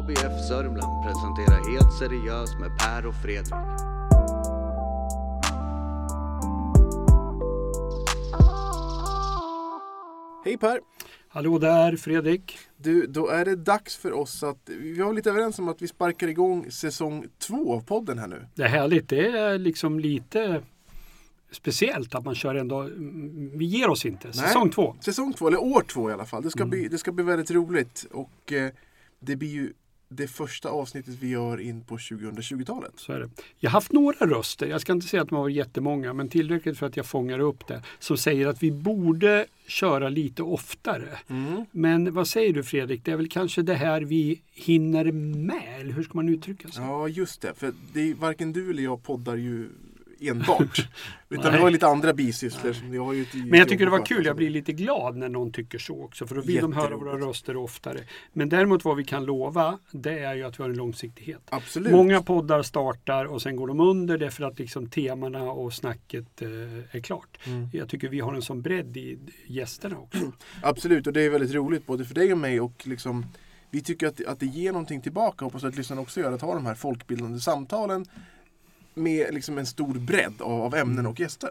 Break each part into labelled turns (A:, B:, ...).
A: ABF Sörmland presenterar Helt seriöst med Per och Fredrik.
B: Hej Per!
C: Hallå där Fredrik!
B: Du, då är det dags för oss att, vi var lite överens om att vi sparkar igång säsong två av podden här nu.
C: Det är härligt. Det är liksom lite speciellt att man kör ändå. Vi ger oss inte. Säsong
B: Nej,
C: två.
B: Säsong två, eller år två i alla fall. Det ska, bli, det ska bli väldigt roligt. Och eh, det blir ju det första avsnittet vi gör in på 2020-talet.
C: Så är det. Jag har haft några röster, jag ska inte säga att de har varit jättemånga, men tillräckligt för att jag fångar upp det, som säger att vi borde köra lite oftare.
B: Mm.
C: Men vad säger du Fredrik, det är väl kanske det här vi hinner med, eller hur ska man uttrycka sig?
B: Ja, just det. För det är, varken du eller jag poddar ju enbart. Utan har ju lite andra bisysslor.
C: Men jag tycker det var kul, jag blir lite glad när någon tycker så också, för då vill de höra våra röster oftare. Men däremot vad vi kan lova, det är ju att vi har en långsiktighet.
B: Absolut.
C: Många poddar startar och sen går de under därför att liksom temana och snacket eh, är klart.
B: Mm.
C: Jag tycker vi har en sån bredd i gästerna också.
B: Absolut, och det är väldigt roligt både för dig och mig. Och liksom, vi tycker att, att det ger någonting tillbaka. Hoppas att lyssnarna också gör. Att ha de här folkbildande samtalen med liksom en stor bredd av, av ämnen och gäster.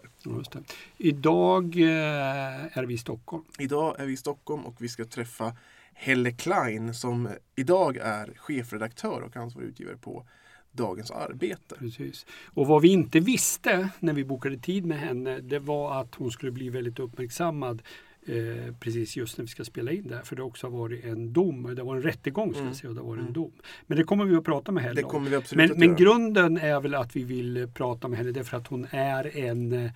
C: Idag eh, är vi i Stockholm.
B: Idag är vi i Stockholm och vi ska träffa Helle Klein som idag är chefredaktör och ansvarig utgivare på Dagens Arbete.
C: Precis. Och vad vi inte visste när vi bokade tid med henne det var att hon skulle bli väldigt uppmärksammad eh, precis just när vi ska spela in det här. För det också har varit en dom, det var en rättegång ska
B: Mm.
C: jag säga, och det var en
B: Mm.
C: dom. Men det kommer vi att prata med henne om. Men, men grunden är väl att vi vill prata med henne därför att hon är en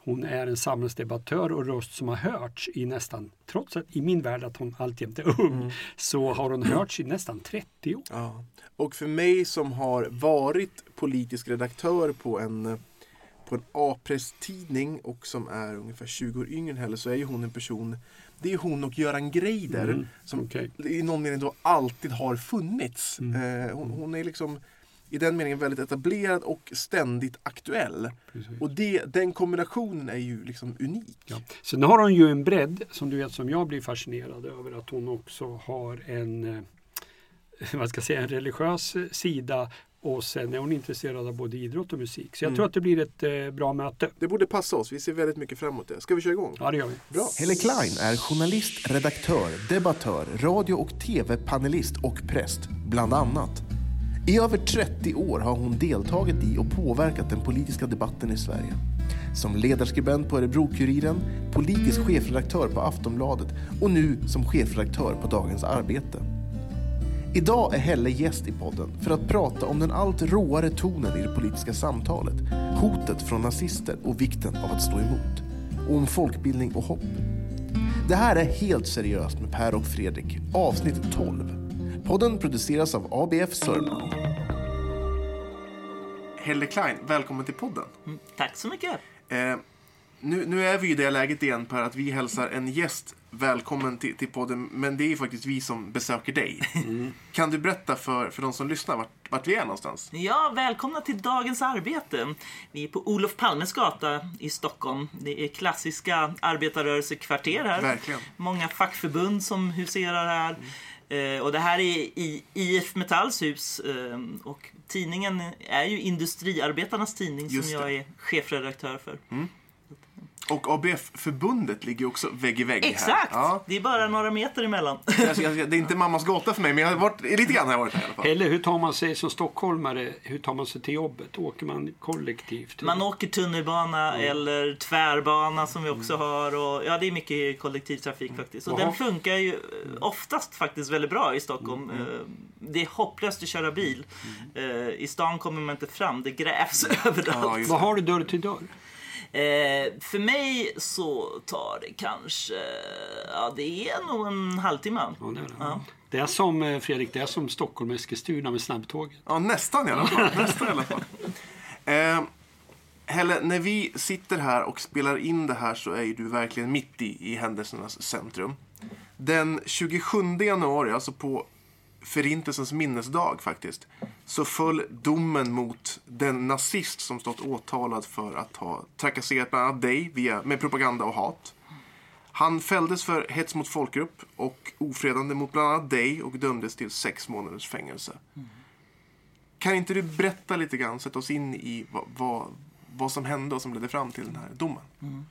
C: hon är en samhällsdebattör och röst som har hörts i nästan, trots att i min värld att hon alltjämt är ung,
B: Mm.
C: så har hon hörts i nästan 30 år.
B: Ja. Och för mig som har varit politisk redaktör på en, på en A-presstidning och som är ungefär 20 år yngre än Helle så är ju hon en person Det är hon och Göran Greider
C: Mm,
B: som
C: okej.
B: i någon mening då alltid har funnits.
C: Mm.
B: Eh, hon, hon är liksom i den meningen väldigt etablerad och ständigt aktuell.
C: Precis.
B: Och det, den kombinationen är ju liksom unik.
C: Ja. Sen har hon ju en bredd som du vet som jag blir fascinerad över att hon också har en, eh, vad ska jag säga, en religiös sida och sen är hon intresserad av både idrott och musik. Så jag
B: Mm.
C: tror att det blir ett eh, bra möte.
B: Det borde passa oss. Vi ser väldigt mycket fram emot det. Ska vi köra igång?
C: Ja, det gör vi.
B: Bra.
D: Helle Klein är journalist, redaktör, debattör, radio och tv-panelist och präst, bland annat. I över 30 år har hon deltagit i och påverkat den politiska debatten i Sverige. Som ledarskribent på Örebro-Kuriren, politisk chefredaktör på Aftonbladet och nu som chefredaktör på Dagens Arbete. Idag är Helle gäst i podden för att prata om den allt råare tonen i det politiska samtalet, hotet från nazister och vikten av att stå emot, och om folkbildning och hopp. Det här är Helt seriöst med Per och Fredrik, avsnitt 12. Podden produceras av ABF Sörmland.
B: Helle Klein, välkommen till podden.
E: Mm, Tack så mycket.
B: Eh, nu, nu är vi i det läget igen Per att vi hälsar en gäst välkommen till, till podden. Men det är ju faktiskt vi som besöker dig. Kan du berätta för, för de som lyssnar vart, vart vi är någonstans?
E: Ja, välkomna till dagens arbete. Vi är på Olof Palmes gata i Stockholm. Det är klassiska arbetarrörelsekvarter här.
B: Verkligen.
E: Många fackförbund som huserar här. Eh, och det här är i IF Metalls hus. Eh, och tidningen är ju Industriarbetarnas tidning
B: Just
E: som jag
B: det.
E: är chefredaktör för.
B: Och ABF-förbundet ligger också vägg i vägg här.
E: Exakt!
B: Ja.
E: Det är bara några meter emellan.
B: Jag, jag, det är inte mammas gata för mig, men jag har varit, lite grann har jag varit här i alla fall.
C: Eller hur tar man sig som stockholmare, hur tar man sig till jobbet? Åker man kollektivt?
E: Man åker tunnelbana eller tvärbana som vi också har. Och, ja, det är mycket kollektivtrafik faktiskt. Och
C: Jaha.
E: den funkar ju eh, oftast faktiskt väldigt bra i Stockholm.
C: Mm,
E: Eh, Det är hopplöst att köra bil. Eh, I stan kommer man inte fram, det grävs överallt.
B: Ja,
C: Vad har du dörr till dörr?
E: Eh, för mig så tar det kanske, ja det är nog en halvtimme.
C: Ja, det, är det.
E: Ja.
C: det är som eh, Fredrik, det är som Stockholm Eskilstuna med snabbtåget.
B: Ja, nästan i alla fall. nästan i alla fall. Eh, Helle, när vi sitter här och spelar in det här så är ju du verkligen mitt i, i händelsernas centrum. Den 27 januari, alltså på Förintelsens minnesdag faktiskt, så föll domen mot den nazist som stått åtalad för att ha trakasserat bland annat dig via, med propaganda och hat. Han fälldes för hets mot folkgrupp och ofredande mot bland annat dig och dömdes till sex månaders fängelse. Kan inte du berätta lite grann, sätta oss in i vad, vad, vad som hände och som ledde fram till den här domen? Mm.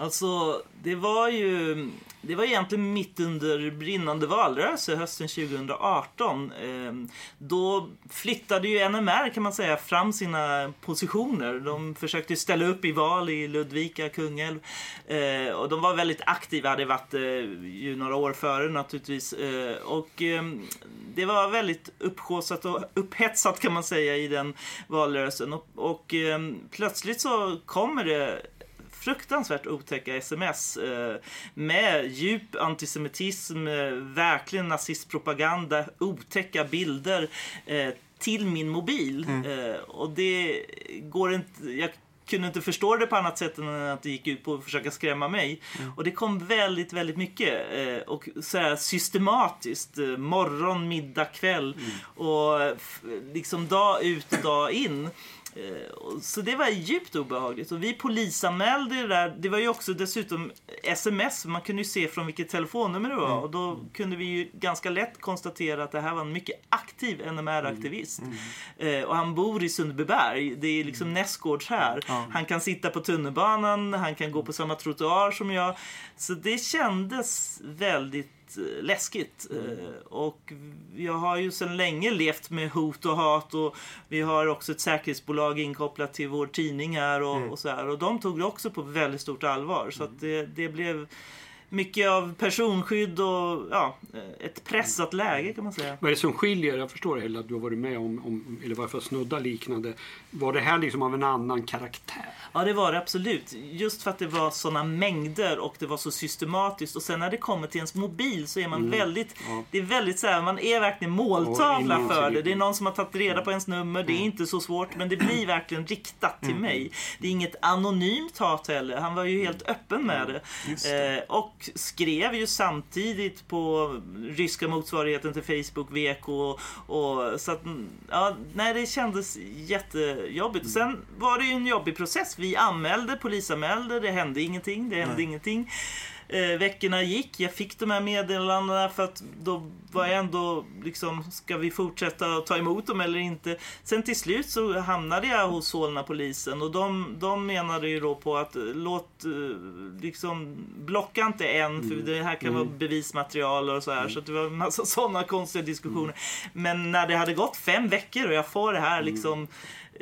E: Alltså, det var ju det var egentligen mitt under brinnande valrörelse hösten 2018. Ehm, då flyttade ju NMR kan man säga fram sina positioner. De försökte ställa upp i val i Ludvika, Kungälv. Ehm, och de var väldigt aktiva, hade varit eh, ju några år före naturligtvis. Ehm, och det var väldigt upphaussat och upphetsat kan man säga i den valrörelsen. Och, och plötsligt så kommer det fruktansvärt otäcka sms eh, med djup antisemitism, eh, verkligen nazistpropaganda, otäcka bilder eh, till min mobil. Eh, och det går inte... Jag kunde inte förstå det på annat sätt än att det gick ut på att försöka skrämma mig. Och det kom väldigt, väldigt mycket. Och så systematiskt. Morgon, middag, kväll. Och f- liksom dag ut och dag in. Eh, Så det var djupt obehagligt. Och vi polisanmälde det där. Det var ju också dessutom sms. Man kunde ju se från vilket telefonnummer det var. Och då kunde vi ju ganska lätt konstatera att det här var en mycket aktiv NMR-aktivist. Eh, och han bor i Sundbyberg. Det är liksom nästgårds här. Han kan sitta på tunnelbanan, han kan gå på samma trottoar som jag. Så det kändes väldigt eh, läskigt. Eh, Och jag har ju sedan länge levt med hot och hat och vi har också ett säkerhetsbolag inkopplat till vår tidning här och, och så här. Och de tog det också på väldigt stort allvar. Så att det, det blev mycket av personskydd och ja, ett pressat läge kan man säga.
C: Vad är det som skiljer? Jag förstår Ella att du har varit med om, om eller varför snudda liknande. Var det här liksom av en annan karaktär?
E: Ja, det var det absolut. Just för att det var såna mängder och det var så systematiskt. Och sen när det kommer till ens mobil så är man väldigt...
C: Ja.
E: Det är väldigt så här, man är verkligen
C: Ja,
E: måltavla
C: i
E: för det. Det är någon som har tagit reda på ens nummer. Det är inte så svårt, men det blir verkligen riktat till mig. Det är inget anonymt hat heller. Han var ju helt öppen med det. Eh, och skrev ju samtidigt på ryska motsvarigheten till Facebook, VK. Och, och, så att, ja, nej, det kändes jättejobbigt. Och sen var det ju en jobbig process. Vi anmälde, polisanmälde, det hände ingenting. Det hände ingenting. Eh, veckorna gick, jag fick de här meddelandena för att då var jag ändå liksom, ska vi fortsätta ta emot dem eller inte? Sen till slut så hamnade jag hos Solna polisen och de, de menade ju då på att eh, låt, eh, liksom, blocka inte än för det här kan vara bevismaterial och så här. Så att det var en massa sådana konstiga diskussioner. Men när det hade gått fem veckor och jag får det här liksom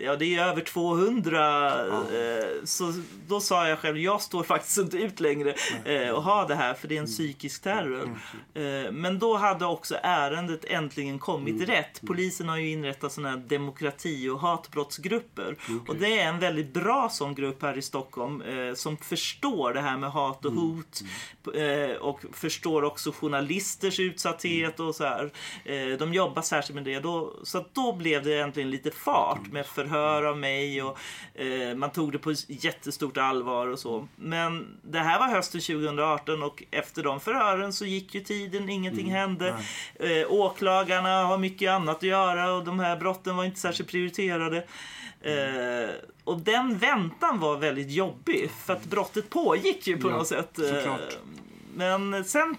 E: Ja, det är över 200. Eh, så då sa jag själv, jag står faktiskt inte ut längre eh, och ha det här för det är en psykisk terror. Eh, men då hade också ärendet äntligen kommit rätt. Polisen har ju inrättat sådana här demokrati och hatbrottsgrupper. Och det är en väldigt bra sån grupp här i Stockholm som förstår det här med hat och hot och förstår också journalisters utsatthet och så här. De jobbar särskilt med det. Så då blev det äntligen lite fart med förhör av mig och eh, man tog det på jättestort allvar och så. Men det här var hösten 2018 och efter de förhören så gick ju tiden, ingenting hände. Eh, åklagarna har mycket annat att göra och de här brotten var inte särskilt prioriterade. Eh, och den väntan var väldigt jobbig för att brottet pågick ju på
C: Ja,
E: något sätt. Eh,
B: såklart.
E: men sen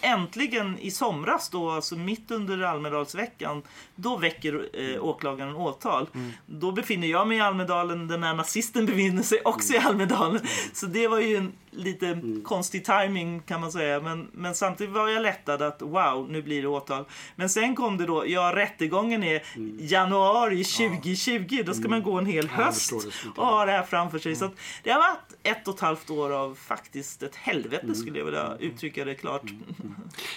E: äntligen i somras då, alltså mitt under Almedalsveckan, då väcker eh, åklagaren åtal. Då befinner jag mig i Almedalen, den här nazisten befinner sig också i Almedalen. Så det var ju en lite konstig timing kan man säga. Men, men samtidigt var jag lättad att wow, nu blir det åtal. Men sen kom det då, ja rättegången är januari 2020. Då ska man gå en hel
C: Ja,
E: höst och ha det här framför sig. Så att det har varit ett och ett halvt år av faktiskt ett helvete skulle jag vilja uttrycka det klart.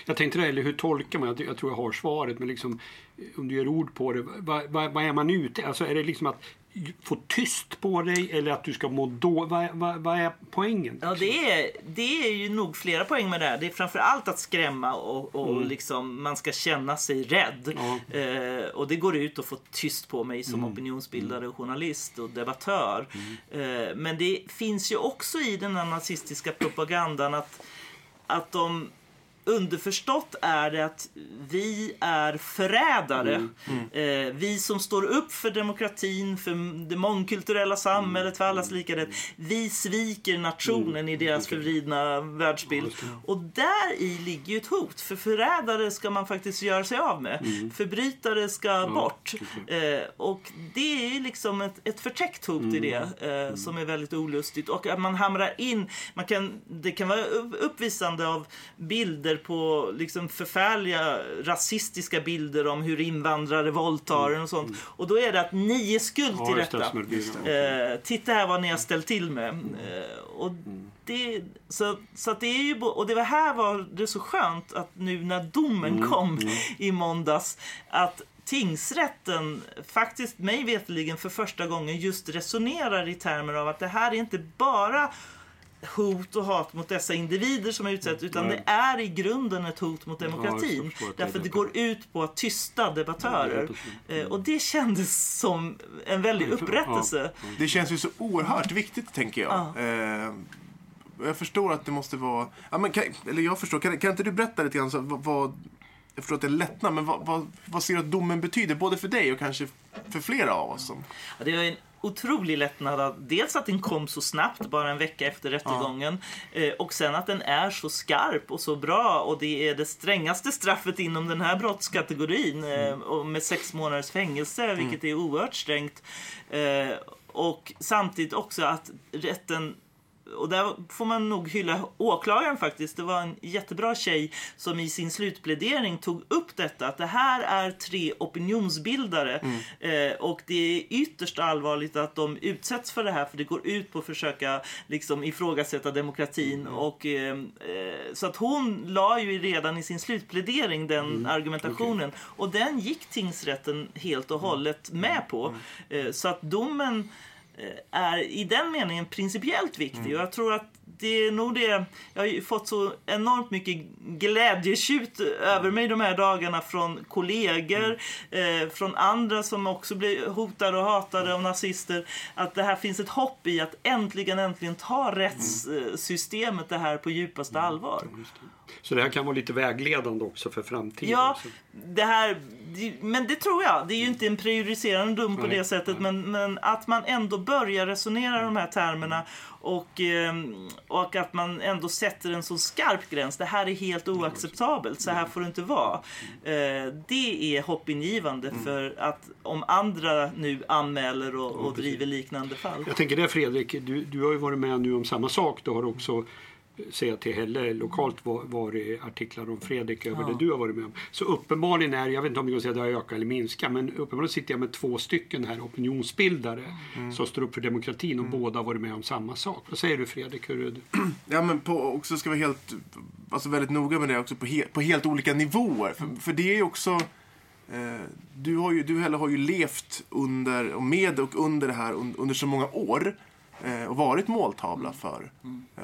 C: Jag tänkte det, eller hur tolkar man? Jag, jag tror jag har svaret, men liksom, om du gör ord på det. Vad, vad, vad är man ute Alltså är det liksom att få tyst på dig eller att du ska må då? Vad, vad, vad är poängen?
E: Ja, det är, det är ju nog flera poäng med det här. Det är framför allt att skrämma och, och liksom, man ska känna sig rädd.
C: Ja.
E: Eh, och det går ut att få tyst på mig som opinionsbildare, journalist och debattör. Eh, men det finns ju också i den här nazistiska propagandan att, att de underförstått är det att vi är förrädare. Eh, vi som står upp för demokratin, för det mångkulturella samhället, för allas lika rätt. Vi sviker nationen i deras förvridna världsbild. Och där i ligger ju ett hot. För förrädare ska man faktiskt göra sig av med. Förbrytare ska bort. Eh, och det är liksom ett, ett förtäckt hot i det eh, som är väldigt olustigt. Och att man hamrar in, man kan, det kan vara upp- uppvisande av bilder på liksom förfärliga rasistiska bilder om hur invandrare våldtar en och sånt. Och då är det att ni är skuld till
C: Ja, det,
E: detta. Eh, titta här vad ni har ställt till med. Eh, och det, så, så det är ju, och det var här var det så skönt att nu när domen kom i måndags att tingsrätten faktiskt mig veterligen för första gången just resonerar i termer av att det här är inte bara hot och hat mot dessa individer som är utsatta utan
C: Nej.
E: det är i grunden ett hot mot demokratin.
C: är
E: därför det går ut på att tysta debattörer. Eh, och det kändes som en väldig upprättelse.
B: Det känns ju så oerhört viktigt, tänker jag.
E: Ja.
B: Eh, jag förstår att det måste vara... Ja, men kan, eller jag förstår. Kan, kan inte du berätta lite grann så, vad, vad... Jag förstår att det är lättnad, men vad, vad, vad ser du att domen betyder? Både för dig och kanske för flera av oss. Som,
E: Ja, Det var en otrolig lättnad dels att den kom så snabbt, bara en vecka efter rättegången. Eh, och sen att den är så skarp och så bra. Och det är det strängaste straffet inom den här brottskategorin. Eh, och med sex månaders fängelse, vilket är oerhört strängt. Eh, och samtidigt också att rätten och där får man nog hylla åklagaren faktiskt. Det var en jättebra tjej som i sin slutplädering tog upp detta. Att det här är tre opinionsbildare. Eh, och det är ytterst allvarligt att de utsätts för det här. För det går ut på att försöka liksom, ifrågasätta demokratin. Och, eh, eh, så att hon la ju redan i sin slutplädering den argumentationen. Och den gick tingsrätten helt och hållet med på. Eh, så att domen är i den meningen principiellt viktig. Och jag tror att det är nog det, jag har ju fått så enormt mycket glädjetjut över mig de här dagarna från kollegor, eh, från andra som också blir hotade och hatade av nazister. Att det här finns ett hopp i att äntligen, äntligen ta rättssystemet det här på djupaste allvar.
C: Så det här kan vara lite vägledande också för framtiden.
E: Ja, det här, men det tror jag. Det är ju inte en prejudicerande dom på det sättet. Men, men att man ändå börjar resonera de här termerna och, ehm, och att man ändå sätter en så skarp gräns. Det här är helt oacceptabelt. Så här får det inte vara. Eh, Det är hoppingivande för att om andra nu anmäler och, och driver liknande fall.
C: Jag tänker det Fredrik, du, du har ju varit med nu om samma sak. Du har också säga till Helle lokalt var- varit artiklar om Fredrik över det du har varit med om. Så uppenbarligen är, jag vet inte om det går att säga att det har ökat eller minskat, men uppenbarligen sitter jag med två stycken här opinionsbildare som står upp för demokratin och båda har varit med om samma sak. Vad säger du Fredrik? Hur är det?
B: Ja, men på, också ska vara helt, alltså väldigt noga med det också på, he, på helt olika nivåer. För, för det är ju också, eh, du, har ju, du heller har ju levt under, och med och under det här un, under så många år eh, och varit måltavla för eh,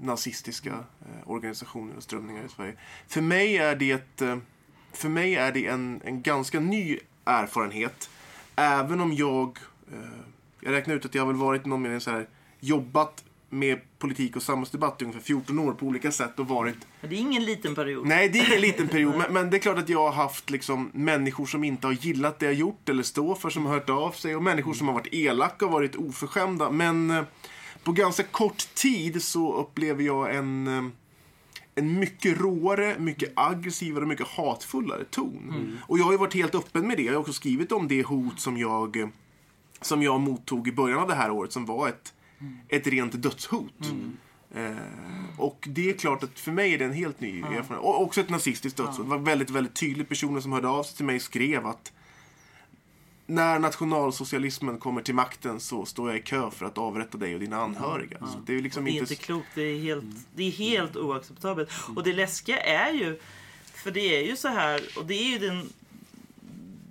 B: nazistiska eh, organisationer och strömningar i Sverige. För mig är det, eh, för mig är det en, en ganska ny erfarenhet. Även om jag, eh, jag räknar ut att jag har väl varit någon mening så här, jobbat med politik och samhällsdebatt i ungefär 14 år på olika sätt och varit
E: Men det är ingen liten period.
B: Nej, det är en liten period. Men, men det är klart att jag har haft liksom, människor som inte har gillat det jag gjort eller står för, som har hört av sig. Och människor som har varit elaka och varit oförskämda. Men på ganska kort tid så upplever jag en, eh, en mycket råare, mycket aggressivare mycket hatfullare ton. Och jag har ju varit helt öppen med det. Jag har också skrivit om det hot som jag, eh, som jag mottog i början av det här året som var ett, ett rent dödshot. Eh, och det är klart att för mig är det en helt ny erfarenhet. Och också ett nazistiskt dödshot. Det var väldigt, väldigt tydligt. Personen som hörde av sig till mig skrev att när nationalsocialismen kommer till makten så står jag i kö för att avrätta dig och dina anhöriga. Så det är liksom
E: Det är
B: inte...
E: inte klokt. Det är helt, det är helt oacceptabelt. Och det läskiga är ju, för det är ju så här, och det är ju den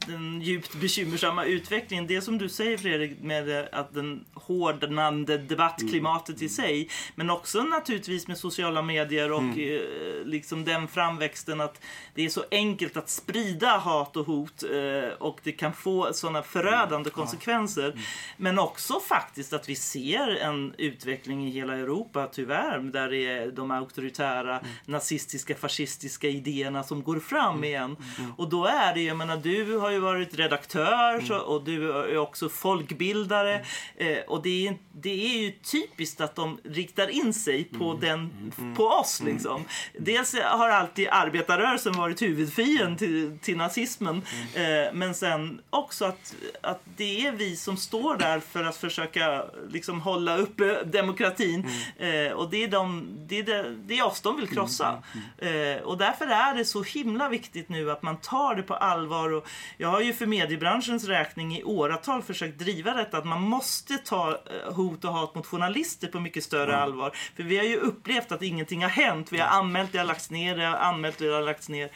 E: den djupt bekymmersamma utvecklingen. Det som du säger Fredrik med att den hårdnande debattklimatet i sig. Men också naturligtvis med sociala medier och eh, liksom den framväxten att det är så enkelt att sprida hat och hot eh, och det kan få sådana förödande konsekvenser. Men också faktiskt att vi ser en utveckling i hela Europa tyvärr där det är de auktoritära nazistiska fascistiska idéerna som går fram igen. Och då är det ju, jag menar du har ju varit redaktör och du är också folkbildare eh, och det är, det är ju typiskt att de riktar in sig på, den, på oss liksom. Dels har alltid arbetarrörelsen varit huvudfienden till, till nazismen eh, men sen också att, att det är vi som står där för att försöka liksom hålla uppe demokratin. Eh, och det är, de, det, är det, det är oss de vill krossa. Eh, och därför är det så himla viktigt nu att man tar det på allvar. Och jag har ju för mediebranschens räkning i åratal försökt driva detta att man måste ta eh, hot och hat mot journalister på mycket större allvar. För vi har ju upplevt att ingenting har hänt. Vi har anmält, det har lagts ner, det har anmält, det har lagts ner.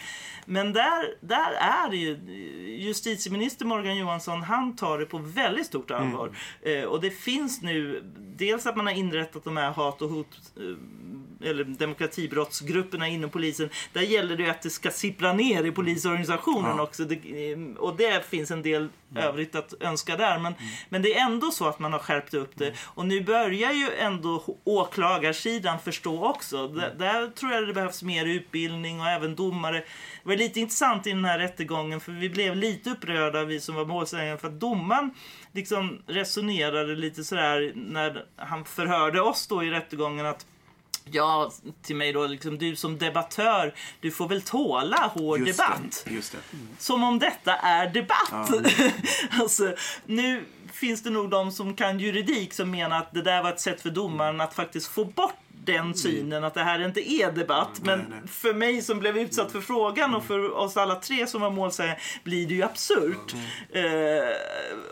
E: Men där, där är det ju, justitieminister Morgan Johansson, han tar det på väldigt stort allvar. Eh, och det finns nu, dels att man har inrättat de här hat och hot eh, eller demokratibrottsgrupperna inom polisen. Där gäller det ju att det ska sippra ner i polisorganisationen också. Det, eh, och det finns en del övrigt att önska där. Men, men det är ändå så att man har skärpt upp det. Och nu börjar ju ändå åklagarsidan förstå också. Där, där tror jag det behövs mer utbildning och även domare. Det var lite intressant i den här rättegången för vi blev lite upprörda vi som var målsägande för att domaren liksom resonerade lite sådär när han förhörde oss då i rättegången att Ja, till mig då, liksom, du som debattör, du får väl tåla hård
B: Just
E: debatt.
B: Det, just det.
E: Som om detta är debatt. alltså, nu finns det nog de som kan juridik som menar att det där var ett sätt för domaren att faktiskt få bort den synen att det här inte är debatt. Men
B: nej, nej.
E: för mig som blev utsatt för frågan och för oss alla tre som var målsägare blir det ju absurt. Eh,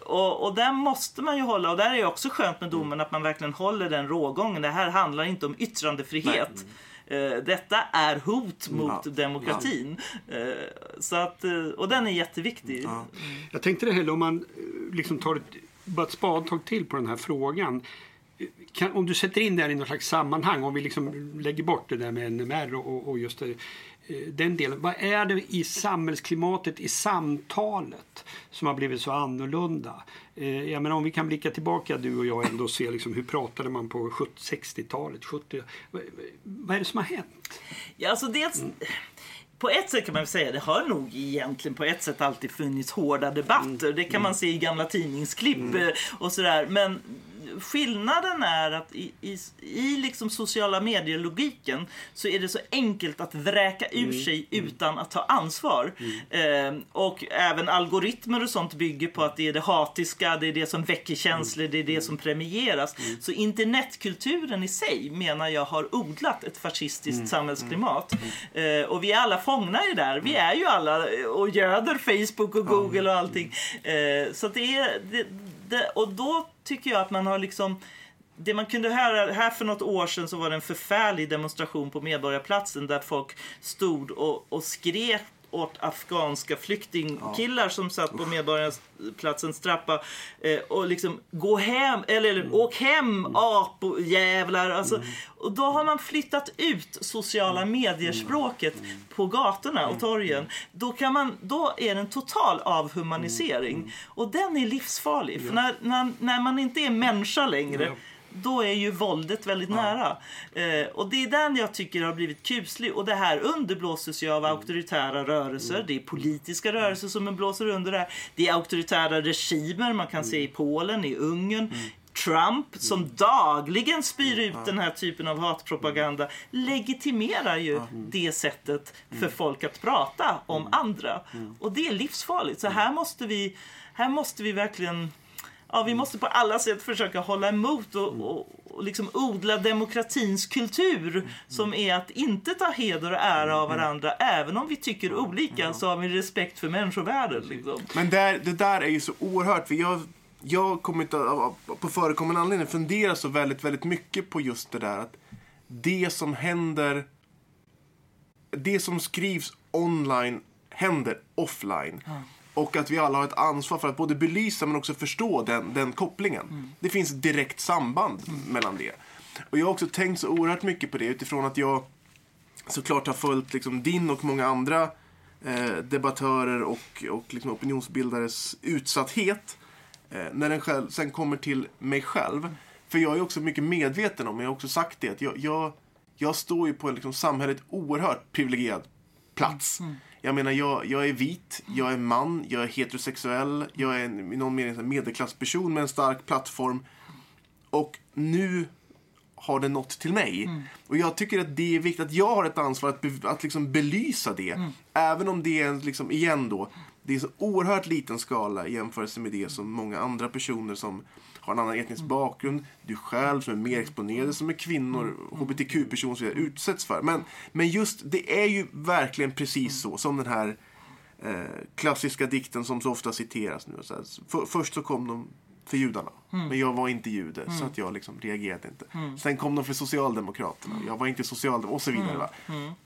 E: och, och där måste man ju hålla, och där är det också skönt med domen att man verkligen håller den rågången. Det här handlar inte om yttrandefrihet. Eh, detta är hot mot
B: Ja.
E: demokratin. Eh, så att, eh, och den är jätteviktig.
B: Ja.
C: Jag tänkte det heller om man eh, liksom tar ett, bara ett spadtag till på den här frågan. Eh, Kan, om du sätter in det här i något slags sammanhang, om vi liksom lägger bort det där med NMR och, och- just det, eh, den delen. Vad är det i samhällsklimatet, i samtalet som har blivit så annorlunda? Eh, Jag menar, om vi kan blicka tillbaka du och jag ändå och se liksom, hur pratade man på 70 60-talet, 70 vad, vad är det som har hänt?
E: Ja, alltså dels, På ett sätt kan man säga, det har nog egentligen på ett sätt alltid funnits hårda debatter. Det kan man se i gamla tidningsklipp eh, och sådär. Men skillnaden är att i, i, i liksom sociala medier-logiken så är det så enkelt att vräka ur sig utan att ta ansvar. Eh, och även algoritmer och sånt bygger på att det är det hatiska, det är det som väcker känslor, det är det som premieras. Så internetkulturen i sig menar jag har odlat ett fascistiskt samhällsklimat. Eh, och vi är alla fångna i det där. Vi är ju alla och göder Facebook och Google och allting. Eh, så det är... Det, det, och då tycker jag att man har liksom det man kunde höra, här för något år sedan så var det en förfärlig demonstration på Medborgarplatsen där folk stod och, och skrek åt afghanska flyktingkillar som satt på Medborgarplatsens trappa eh, och liksom gå hem, eller, eller åk hem apojävlar. Alltså, och då har man flyttat ut sociala medier-språket på gatorna och torgen. Då, kan man, då är det en total avhumanisering. Och den är livsfarlig. För när, när, när man inte är människa längre då är ju våldet väldigt nära. Eh, och det är den jag tycker har blivit kuslig. Och det här underblåses ju av auktoritära rörelser. Det är politiska rörelser som blåser under det här. Det är auktoritära regimer man kan se i Polen, i Ungern. Trump som dagligen spyr ut den här typen av hatpropaganda legitimerar ju det sättet för folk att prata om andra. Och det är livsfarligt. Så här måste vi, här måste vi verkligen Ja, vi måste på alla sätt försöka hålla emot och, och, och liksom odla demokratins kultur som är att inte ta heder och ära av varandra. Även om vi tycker olika så har vi respekt för människovärdet. Liksom.
B: Men där, det där är ju så oerhört. För jag, jag kommer inte på förekommande anledning fundera så väldigt, väldigt mycket på just det där att det som händer, det som skrivs online händer offline. Och att vi alla har ett ansvar för att både belysa men också förstå den, den kopplingen. Det finns ett direkt samband mellan det. Och jag har också tänkt så oerhört mycket på det utifrån att jag såklart har följt liksom din och många andra eh, debattörer och, och liksom opinionsbildares utsatthet. Eh, när den själv, sen kommer till mig själv. För jag är också mycket medveten om, jag har också sagt det, att jag, jag, jag står ju på en liksom samhället oerhört privilegierad plats. Jag menar, jag, jag är vit, jag är man, jag är heterosexuell, jag är en, i någon mening en medelklassperson med en stark plattform. Och nu har det nått till mig. Och jag tycker att det är viktigt att jag har ett ansvar att, be, att liksom belysa det. Även om det är, liksom, igen då, det är så oerhört liten skala i jämförelse med det som många andra personer som har en annan etnisk bakgrund, du själv som är mer exponerade, som är kvinnor, hbtq-personer och så vidare, utsätts för. Men, men just, det är ju verkligen precis så, som den här eh, klassiska dikten som så ofta citeras nu. Så för, först så kom de för judarna, men jag var inte jude, så att jag liksom reagerade inte. Sen kom de för Socialdemokraterna, jag var inte socialdemokrat, och så vidare. Va?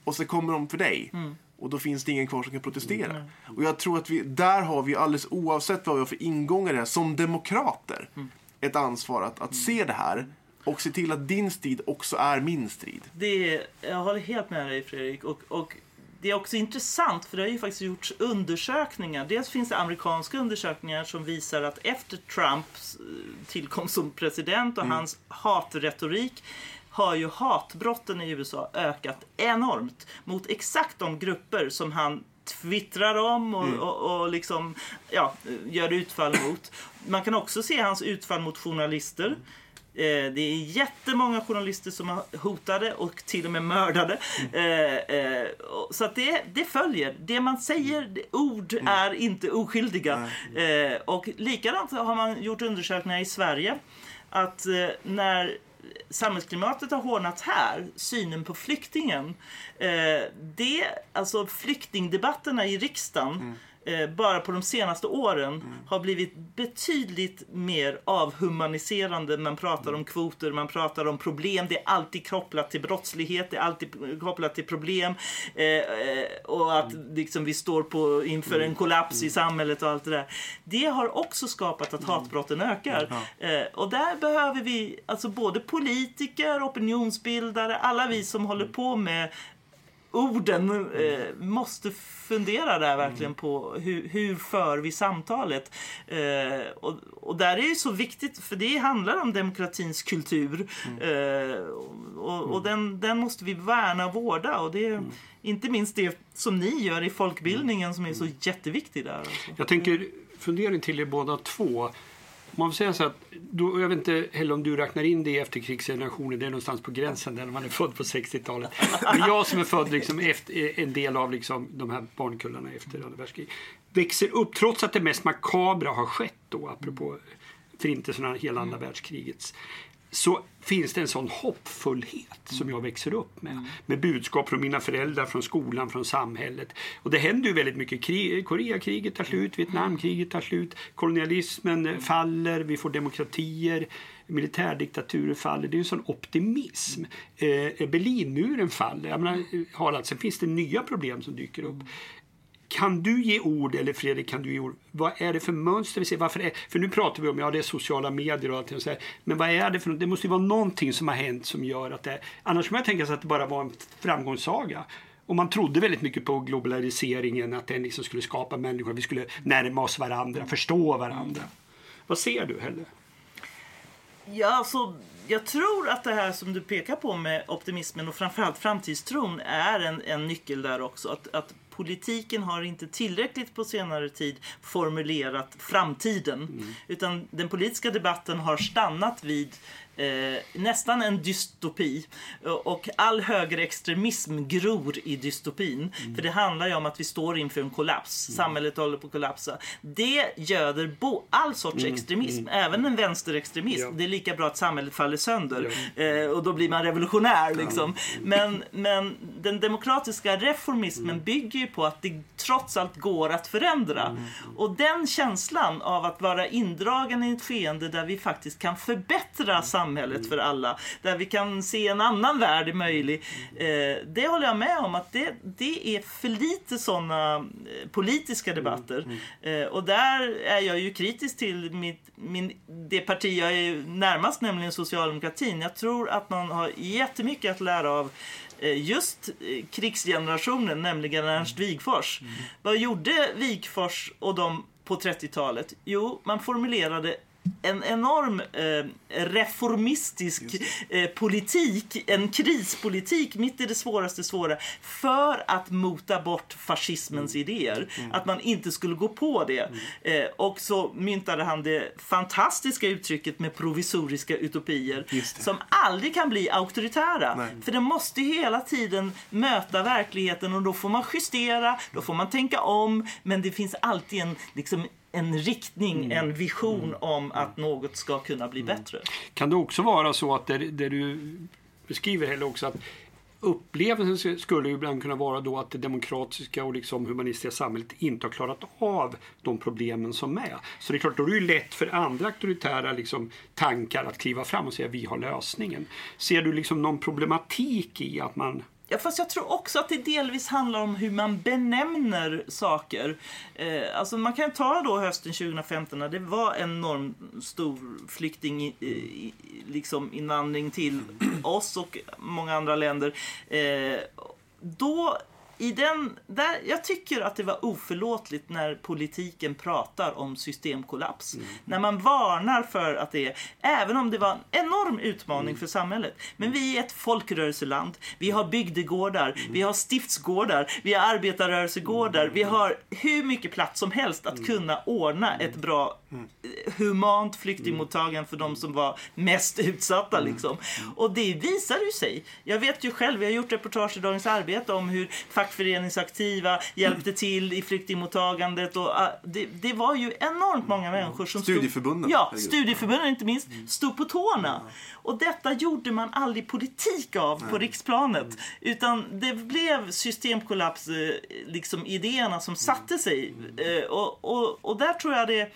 B: Och så kommer de för dig. Och då finns det ingen kvar som kan protestera. Och jag tror att vi, där har vi alldeles oavsett vad vi har för ingångar här, som demokrater, ett ansvar att, att se det här och se till att din strid också är min strid.
E: Det jag håller helt med dig Fredrik. Och, och det är också intressant för det har ju faktiskt gjorts undersökningar. Dels finns det amerikanska undersökningar som visar att efter Trumps eh, tillkomst som president och
B: Mm.
E: hans hatretorik har ju hatbrotten i USA ökat enormt mot exakt de grupper som han twittrar om och,
B: Mm.
E: och, och liksom, ja, gör utfall mot. Man kan också se hans utfall mot journalister. Eh, det är jättemånga journalister som är hotade och till och med mördade. Eh, eh, och- så att det, det följer. Det man säger, det, ord är inte oskyldiga. Eh, och likadant har man gjort undersökningar i Sverige. Att eh, när samhällsklimatet har hårdnat här, synen på flyktingen. Eh, det, alltså flyktingdebatterna i riksdagen mm eh, bara på de senaste åren har blivit betydligt mer avhumaniserande. Man pratar om kvoter, man pratar om problem. Det är alltid kopplat till brottslighet, det är alltid kopplat till problem. Eh, eh, och att liksom, vi står på, inför en kollaps i samhället och allt det där. Det har också skapat att hatbrotten ökar. Eh, och där behöver vi, alltså både politiker, opinionsbildare, alla vi som håller på med orden eh, måste fundera där verkligen på hur, hur för vi samtalet. Eh, och, och där är det så viktigt, för det handlar om demokratins kultur. Eh, och och den, den måste vi värna och vårda. Och det är inte minst det som ni gör i folkbildningen som är så jätteviktigt där. Alltså.
C: Jag tänker fundering till er båda två. Man får säga så att, då, jag vet inte heller om du räknar in det i efterkrigsgenerationen, det är någonstans på gränsen där man är född på 60-talet. Men jag som är född liksom efter, en del av liksom de här barnkullarna efter andra världskriget växer upp, trots att det mest makabra har skett då, apropå förintelsen av hela andra världskrigets så finns det en sån hoppfullhet som jag växer upp med. Med budskap från mina föräldrar, från skolan, från samhället. Och det händer ju väldigt mycket. Krig, Koreakriget tar slut, Vietnamkriget tar slut, kolonialismen faller, vi får demokratier, militärdiktaturer faller. Det är en sån optimism. Eh, Berlinmuren faller. Jag menar, eh, Harald, sen finns det nya problem som dyker upp. Kan du ge ord, eller Fredrik, kan du ge ord? Vad är det för mönster vi ser? Varför är, för nu pratar vi om, ja det är sociala medier och allting och så här, Men vad är det för? Det måste ju vara någonting som har hänt som gör att det... Annars kan man tänka sig att det bara var en framgångssaga. Och man trodde väldigt mycket på globaliseringen, att den liksom skulle skapa människor, vi skulle närma oss varandra, förstå varandra. Vad ser du, Helle?
E: Ja, alltså, jag tror att det här som du pekar på med optimismen och framförallt framtidstron är en, en nyckel där också. Att, att politiken har inte tillräckligt på senare tid formulerat framtiden. Utan den politiska debatten har stannat vid eh, nästan en dystopi. Och all högerextremism gror i dystopin. För det handlar ju om att vi står inför en kollaps. Samhället håller på att kollapsa. Det göder bo- all sorts extremism, även en vänsterextremism.
C: Ja.
E: Det är lika bra att samhället faller sönder. Eh, och då blir man revolutionär liksom. Men, men den demokratiska reformismen bygger ju ju på att det trots allt går att förändra. Och den känslan av att vara indragen i ett skeende där vi faktiskt kan förbättra samhället för alla, där vi kan se en annan värld möjlig. Eh, det håller jag med om att det, det är för lite sådana eh, politiska debatter. Eh, och där är jag ju kritisk till mitt, min, det parti jag är närmast, nämligen socialdemokratin. Jag tror att man har jättemycket att lära av just krigsgenerationen, nämligen Ernst Wigforss. Vad gjorde Wigforss och de på 30-talet? Jo, man formulerade en enorm eh, reformistisk eh, politik, en krispolitik mitt i det svåraste svåra för att mota bort fascismens
B: Mm.
E: idéer. Att man inte skulle gå på det. Eh, och så myntade han det fantastiska uttrycket med provisoriska utopier som aldrig kan bli auktoritära.
B: Nej.
E: För det måste hela tiden möta verkligheten och då får man justera, då får man tänka om, men det finns alltid en, liksom, en riktning,
B: Mm.
E: en vision om att något ska kunna bli bättre.
C: Kan det också vara så att det, det du beskriver heller också att upplevelsen skulle ibland kunna vara då att det demokratiska och liksom humanistiska samhället inte har klarat av de problemen som är. Så det är klart, då är det ju lätt för andra auktoritära liksom, tankar att kliva fram och säga vi har lösningen. Ser du liksom någon problematik i att man
E: Ja, fast jag tror också att det delvis handlar om hur man benämner saker. Eh, alltså man kan ta då hösten 2015 när det var en enorm stor flykting eh, liksom invandring till oss och många andra länder. Eh, då i den, där, jag tycker att det var oförlåtligt när politiken pratar om systemkollaps. När man varnar för att det är, även om det var en enorm utmaning för samhället. Men vi är ett folkrörelseland. Vi har bygdegårdar, vi har stiftsgårdar, vi har arbetarrörelsegårdar. Vi har hur mycket plats som helst att kunna ordna ett bra eh, humant flyktingmottagande för de som var mest utsatta. Liksom. Och det visar ju sig. Jag vet ju själv, vi har gjort reportage i Dagens Arbete om hur fackföreningsaktiva hjälpte till i flyktingmottagandet. Och, ah, det, det var ju enormt många människor som
B: Studieförbunden.
E: Stod, ja, studieförbunden inte minst, stod på tårna. Och detta gjorde man aldrig politik av på riksplanet. Utan det blev systemkollaps, eh, liksom idéerna som satte sig. Eh, Och, och, och där tror jag det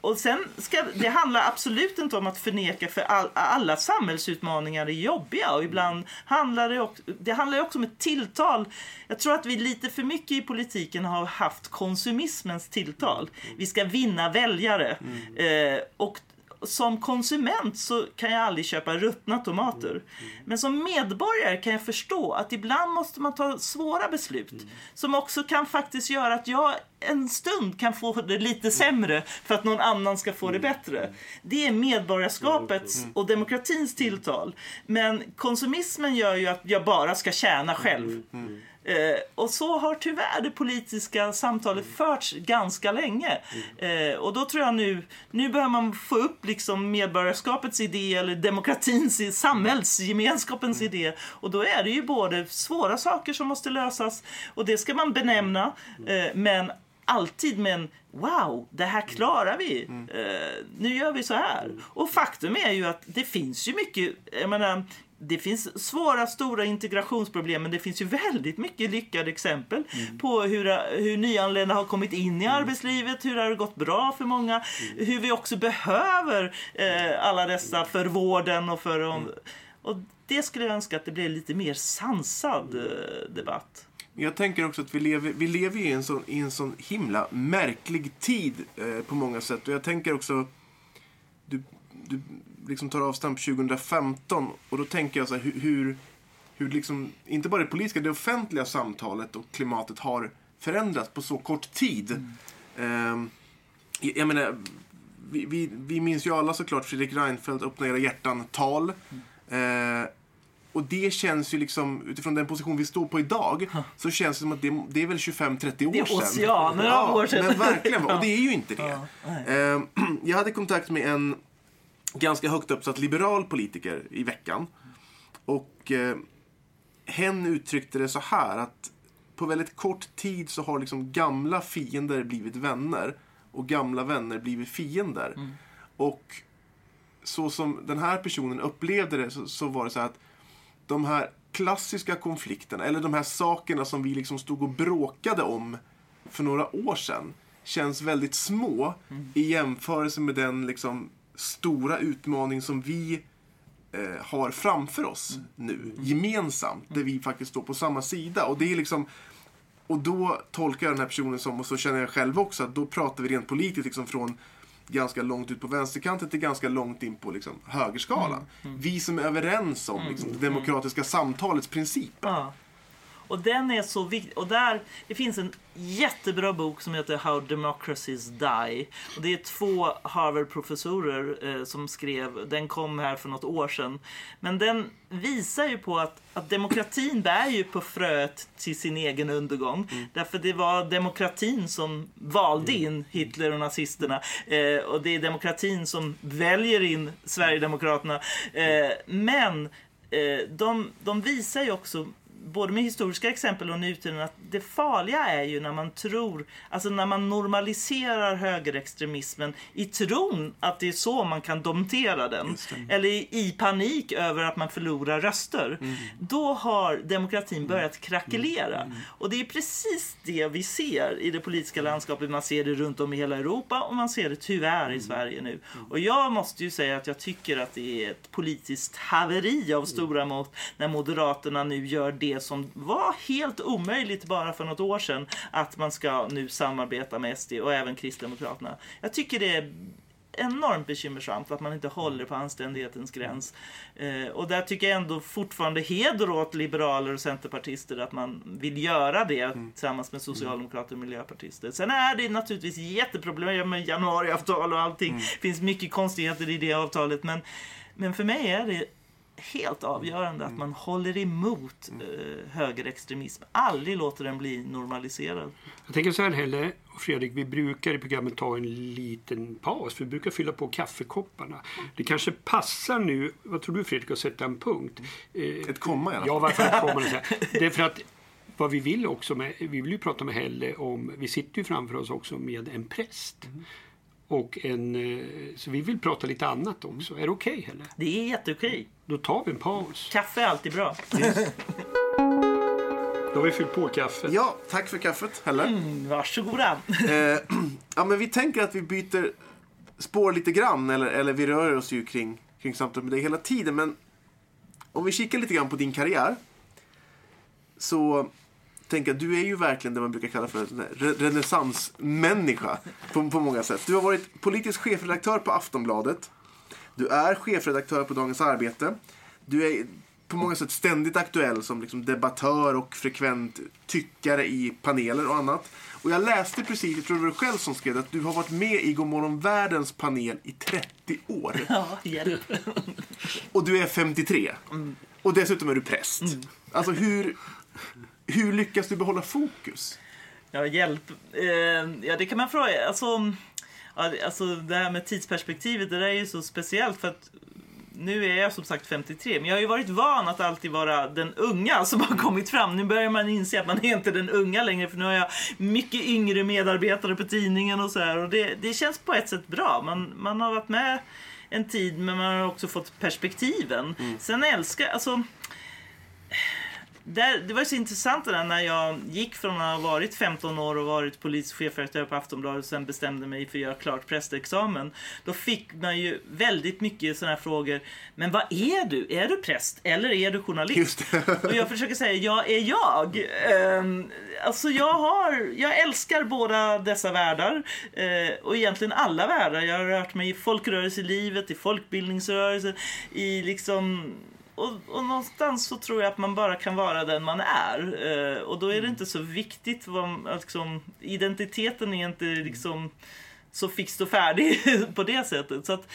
E: och sen ska, det handlar absolut inte om att förneka för all, alla samhällsutmaningar är jobbiga och ibland handlar det också, det handlar också om ett tilltal. Jag tror att vi lite för mycket i politiken har haft konsumismens tilltal. Vi ska vinna väljare. Eh, och som konsument så kan jag aldrig köpa ruttna tomater. Men som medborgare kan jag förstå att ibland måste man ta svåra beslut. Som också kan faktiskt göra att jag en stund kan få det lite sämre för att någon annan ska få det bättre. Det är medborgarskapets och demokratins tilltal. Men konsumismen gör ju att jag bara ska tjäna själv. Eh, och så har tyvärr det politiska samtalet förts ganska länge. Eh, och då tror jag nu, nu behöver man få upp liksom medborgarskapets idé eller demokratins, samhällsgemenskapens idé. Och då är det ju både svåra saker som måste lösas och det ska man benämna. Eh, men alltid med en Wow, det här klarar vi. Eh, nu gör vi så här. Och faktum är ju att det finns ju mycket, jag menar, det finns svåra, stora integrationsproblem, men det finns ju väldigt mycket lyckade exempel på hur, hur nyanlända har kommit in i arbetslivet, hur det har gått bra för många, hur vi också behöver eh, alla dessa för vården och för... Och det skulle jag önska att det blev lite mer sansad eh, debatt.
B: Jag tänker också att vi lever, vi lever i en sån, i en sån himla märklig tid eh, på många sätt. Och jag tänker också, du, du liksom tar avstamp 2015 och då tänker jag så här hur, hur, hur liksom, inte bara det politiska, det offentliga samtalet och klimatet har förändrats på så kort tid. Ehm, jag, jag menar, vi, vi, vi minns ju alla såklart Fredrik Reinfeldt öppna era hjärtan-tal. Eh, och det känns ju liksom, utifrån den position vi står på idag, så känns det som att det, det är väl 25-30 år
E: Det är
B: sedan.
E: oceaner av år sedan.
B: Men verkligen, och det är ju inte det.
E: Ja, nej.
B: Eh, jag hade kontakt med en ganska högt uppsatt liberal politiker i veckan. Och eh, hen uttryckte det så här att på väldigt kort tid så har liksom gamla fiender blivit vänner och gamla vänner blivit fiender.
E: Mm.
B: Och så som den här personen upplevde det så, så var det så här att de här klassiska konflikterna, eller de här sakerna som vi liksom stod och bråkade om för några år sedan, känns väldigt små i jämförelse med den liksom stora utmaning som vi eh, har framför oss nu, gemensamt, där vi faktiskt står på samma sida. Och det är liksom och då tolkar jag den här personen som, och så känner jag själv också, att då pratar vi rent politiskt liksom från ganska långt ut på vänsterkanten till ganska långt in på liksom, högerskalan. Vi som är överens om liksom, det demokratiska samtalets princip.
E: Och den är så viktig. Och där, det finns en jättebra bok som heter How Democracies Die. Och det är två Harvard-professorer eh, som skrev, den kom här för något år sedan. Men den visar ju på att, att demokratin bär ju på fröet till sin egen undergång. Därför det var demokratin som valde in Hitler och nazisterna. Eh, och det är demokratin som väljer in Sverigedemokraterna. Eh, men eh, de, de visar ju också både med historiska exempel och nutiden att det farliga är ju när man tror, alltså när man normaliserar högerextremismen i tron att det är så man kan domptera den. Eller i, panik över att man förlorar röster. Då har demokratin börjat krackelera. Och det är precis det vi ser i det politiska landskapet. Man ser det runt om i hela Europa och man ser det tyvärr i Sverige nu. Och jag måste ju säga att jag tycker att det är ett politiskt haveri av stora mått när Moderaterna nu gör det som var helt omöjligt bara för något år sedan. Att man ska nu samarbeta med SD och även Kristdemokraterna. Jag tycker det är enormt bekymmersamt att man inte håller på anständighetens gräns. Eh, och där tycker jag ändå fortfarande heder åt liberaler och centerpartister att man vill göra det tillsammans med socialdemokrater och miljöpartister. Sen är det naturligtvis jätteproblem med januariavtal och allting. Det finns mycket konstigheter i det avtalet men, men för mig är det helt avgörande att man håller emot eh, högerextremism. Aldrig låter den bli normaliserad.
C: Jag tänker så här Helle och Fredrik, vi brukar i programmet ta en liten paus. Vi brukar fylla på kaffekopparna. Det kanske passar nu, vad tror du Fredrik, att sätta en punkt? Eh,
B: Ett komma i alla fall.
C: Ja, varför ett komma? Det är för att vad vi vill också med, vi vill ju prata med Helle om, vi sitter ju framför oss också med en präst. Och en, eh, så vi vill prata lite annat också. Är det okej Helle?
E: Det är jätteokej.
C: Då tar vi en paus.
E: Kaffe är alltid bra.
C: Då har vi fyllt på kaffet.
B: Ja, tack för kaffet, Helle.
E: Mm, varsågoda.
B: Eh, ja, men vi tänker att vi byter spår lite grann, eller, eller vi rör oss ju kring, kring samtalet med dig hela tiden. Men om vi kikar lite grann på din karriär så att du är ju verkligen det man brukar kalla för en renässansmänniska på, på många sätt. Du har varit politisk chefredaktör på Aftonbladet. Du är chefredaktör på Dagens Arbete. Du är på många sätt ständigt aktuell som liksom debattör och frekvent tyckare i paneler och annat. Och jag läste precis, jag tror det var du själv som skrev det, att du har varit med i Gomorron Världens panel i 30 år.
E: Ja, hjälp.
B: Och du är 53. Och dessutom är du präst. Alltså hur, hur lyckas du behålla fokus?
E: Ja, hjälp. Eh, ja, det kan man fråga. Alltså, alltså, det här med tidsperspektivet, det där är ju så speciellt för att nu är jag som sagt 53, men jag har ju varit van att alltid vara den unga som har kommit fram. Nu börjar man inse att man är inte den unga längre, för nu har jag mycket yngre medarbetare på tidningen och så här. Och det, det känns på ett sätt bra. Man, man har varit med en tid, men man har också fått perspektiven. Sen älskar alltså där, det var så intressant det där när jag gick från att ha varit 15 år och varit politisk chefredaktör på Aftonbladet och sen bestämde mig för att göra klart prästexamen. Då fick man ju väldigt mycket sådana här frågor. Men vad är du? Är du präst eller är du journalist? Och jag försöker säga, jag är jag. Ehm, alltså jag har, jag älskar båda dessa världar. Eh, och egentligen alla världar. Jag har rört mig i folkrörelselivet, i folkbildningsrörelsen, i liksom och, och någonstans så tror jag att man bara kan vara den man är. Eh, och då är det inte så viktigt vad, liksom, identiteten är inte liksom så fix och färdig på det sättet. Så att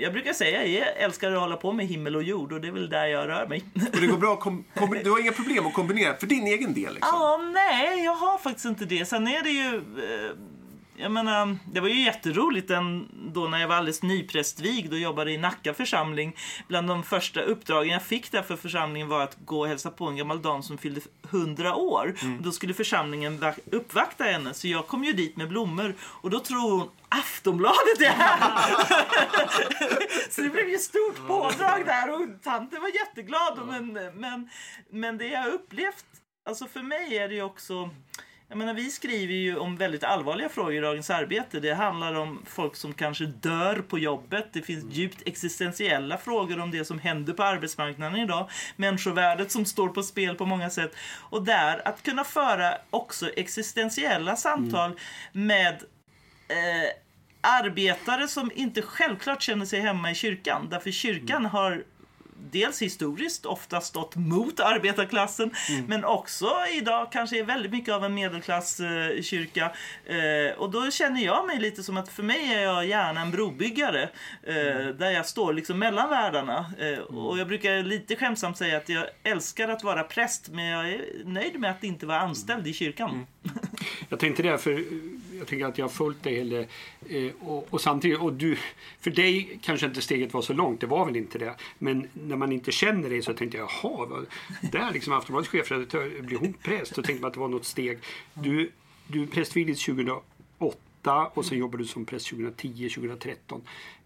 E: jag brukar säga jag älskar att hålla på med himmel och jord och det är väl där jag rör mig.
B: Och det går bra kom, du har inga problem att kombinera för din egen del. Liksom.
E: Ja, nej, jag har faktiskt inte det. Sen är det ju... Jag menar, det var ju jätteroligt den, då när jag var alldeles nyprästvigd och jobbade i Nacka församling. Bland de första uppdragen jag fick där för församlingen var att gå och hälsa på en gammal dam som fyllde 100 år. Och då skulle församlingen va- uppvakta henne, så jag kom ju dit med blommor och då tror hon Aftonbladet är här! så det blev ju stort pådrag där och tanten var jätteglad. Men, men, men det jag upplevt, alltså för mig är det ju också jag menar, vi skriver ju om väldigt allvarliga frågor i Dagens Arbete. Det handlar om folk som kanske dör på jobbet. Det finns djupt existentiella frågor om det som händer på arbetsmarknaden idag. Människovärdet som står på spel på många sätt. Och där, att kunna föra också existentiella samtal med eh, arbetare som inte självklart känner sig hemma i kyrkan. Därför kyrkan har dels historiskt ofta stått mot arbetarklassen men också idag kanske är väldigt mycket av en medelklasskyrka. Eh, och då känner jag mig lite som att för mig är jag gärna en brobyggare eh, där jag står liksom mellan världarna. Eh, och jag brukar lite skämtsamt säga att jag älskar att vara präst men jag är nöjd med att inte vara anställd i kyrkan.
C: Jag tänkte det, för jag tycker att jag har följt dig. Eller, eh, och, och samtidigt, och du, för dig kanske inte steget var så långt, det var väl inte det. Men när man inte känner dig så tänkte jag, jaha, vad, där liksom Aftonbladets chefredaktör, blir hon präst? Då tänkte man att det var något steg. Du, du prästvigdes 2008 och sen jobbade du som präst 2010, 2013.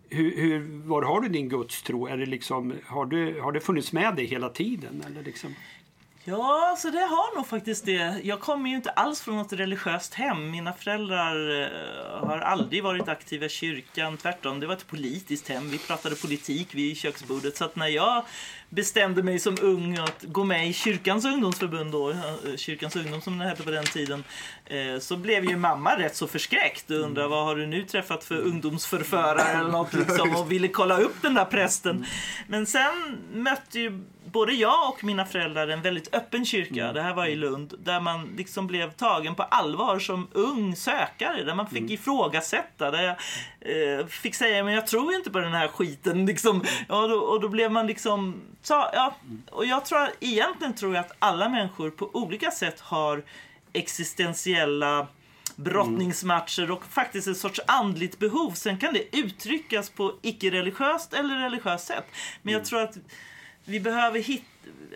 C: Hur, hur, var har du din gudstro? Är det liksom, har, du, har det funnits med dig hela tiden? Eller liksom?
E: Ja, så det har nog faktiskt det. Jag kommer ju inte alls från något religiöst hem. Mina föräldrar eh, har aldrig varit aktiva i kyrkan. Tvärtom, det var ett politiskt hem. Vi pratade politik vid köksbordet. Så att när jag bestämde mig som ung att gå med i kyrkans ungdomsförbund då, eh, kyrkans ungdom som det hette på den tiden, eh, så blev ju mamma rätt så förskräckt och undrade vad har du nu träffat för ungdomsförförare eller något liksom och ville kolla upp den där prästen. Men sen mötte ju både jag och mina föräldrar en väldigt öppen kyrka, det här var i Lund, där man liksom blev tagen på allvar som ung sökare, där man fick ifrågasätta, där jag eh, fick säga men jag tror inte på den här skiten liksom. Ja, då, och då blev man liksom, ta, ja, och jag tror, egentligen tror jag att alla människor på olika sätt har existentiella brottningsmatcher och faktiskt ett sorts andligt behov. Sen kan det uttryckas på icke-religiöst eller religiöst sätt. Men jag tror att vi behöver hitta,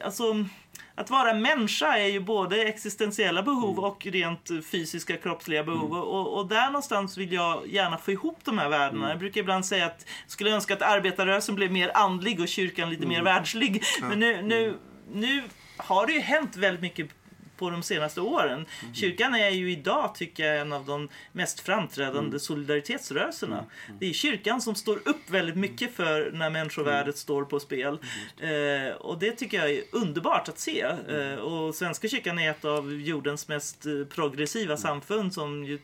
E: alltså att vara människa är ju både existentiella behov och rent fysiska kroppsliga behov. Och, och där någonstans vill jag gärna få ihop de här världarna. Jag brukar ibland säga att jag skulle önska att arbetarrörelsen blev mer andlig och kyrkan lite mer världslig. Men nu, nu, nu har det ju hänt väldigt mycket på de senaste åren. Kyrkan är ju idag, tycker jag, en av de mest framträdande solidaritetsrörelserna. Det är kyrkan som står upp väldigt mycket för när människovärdet står på spel. Eh, och det tycker jag är underbart att se. Eh, och Svenska kyrkan är ett av jordens mest eh, progressiva samfund som ju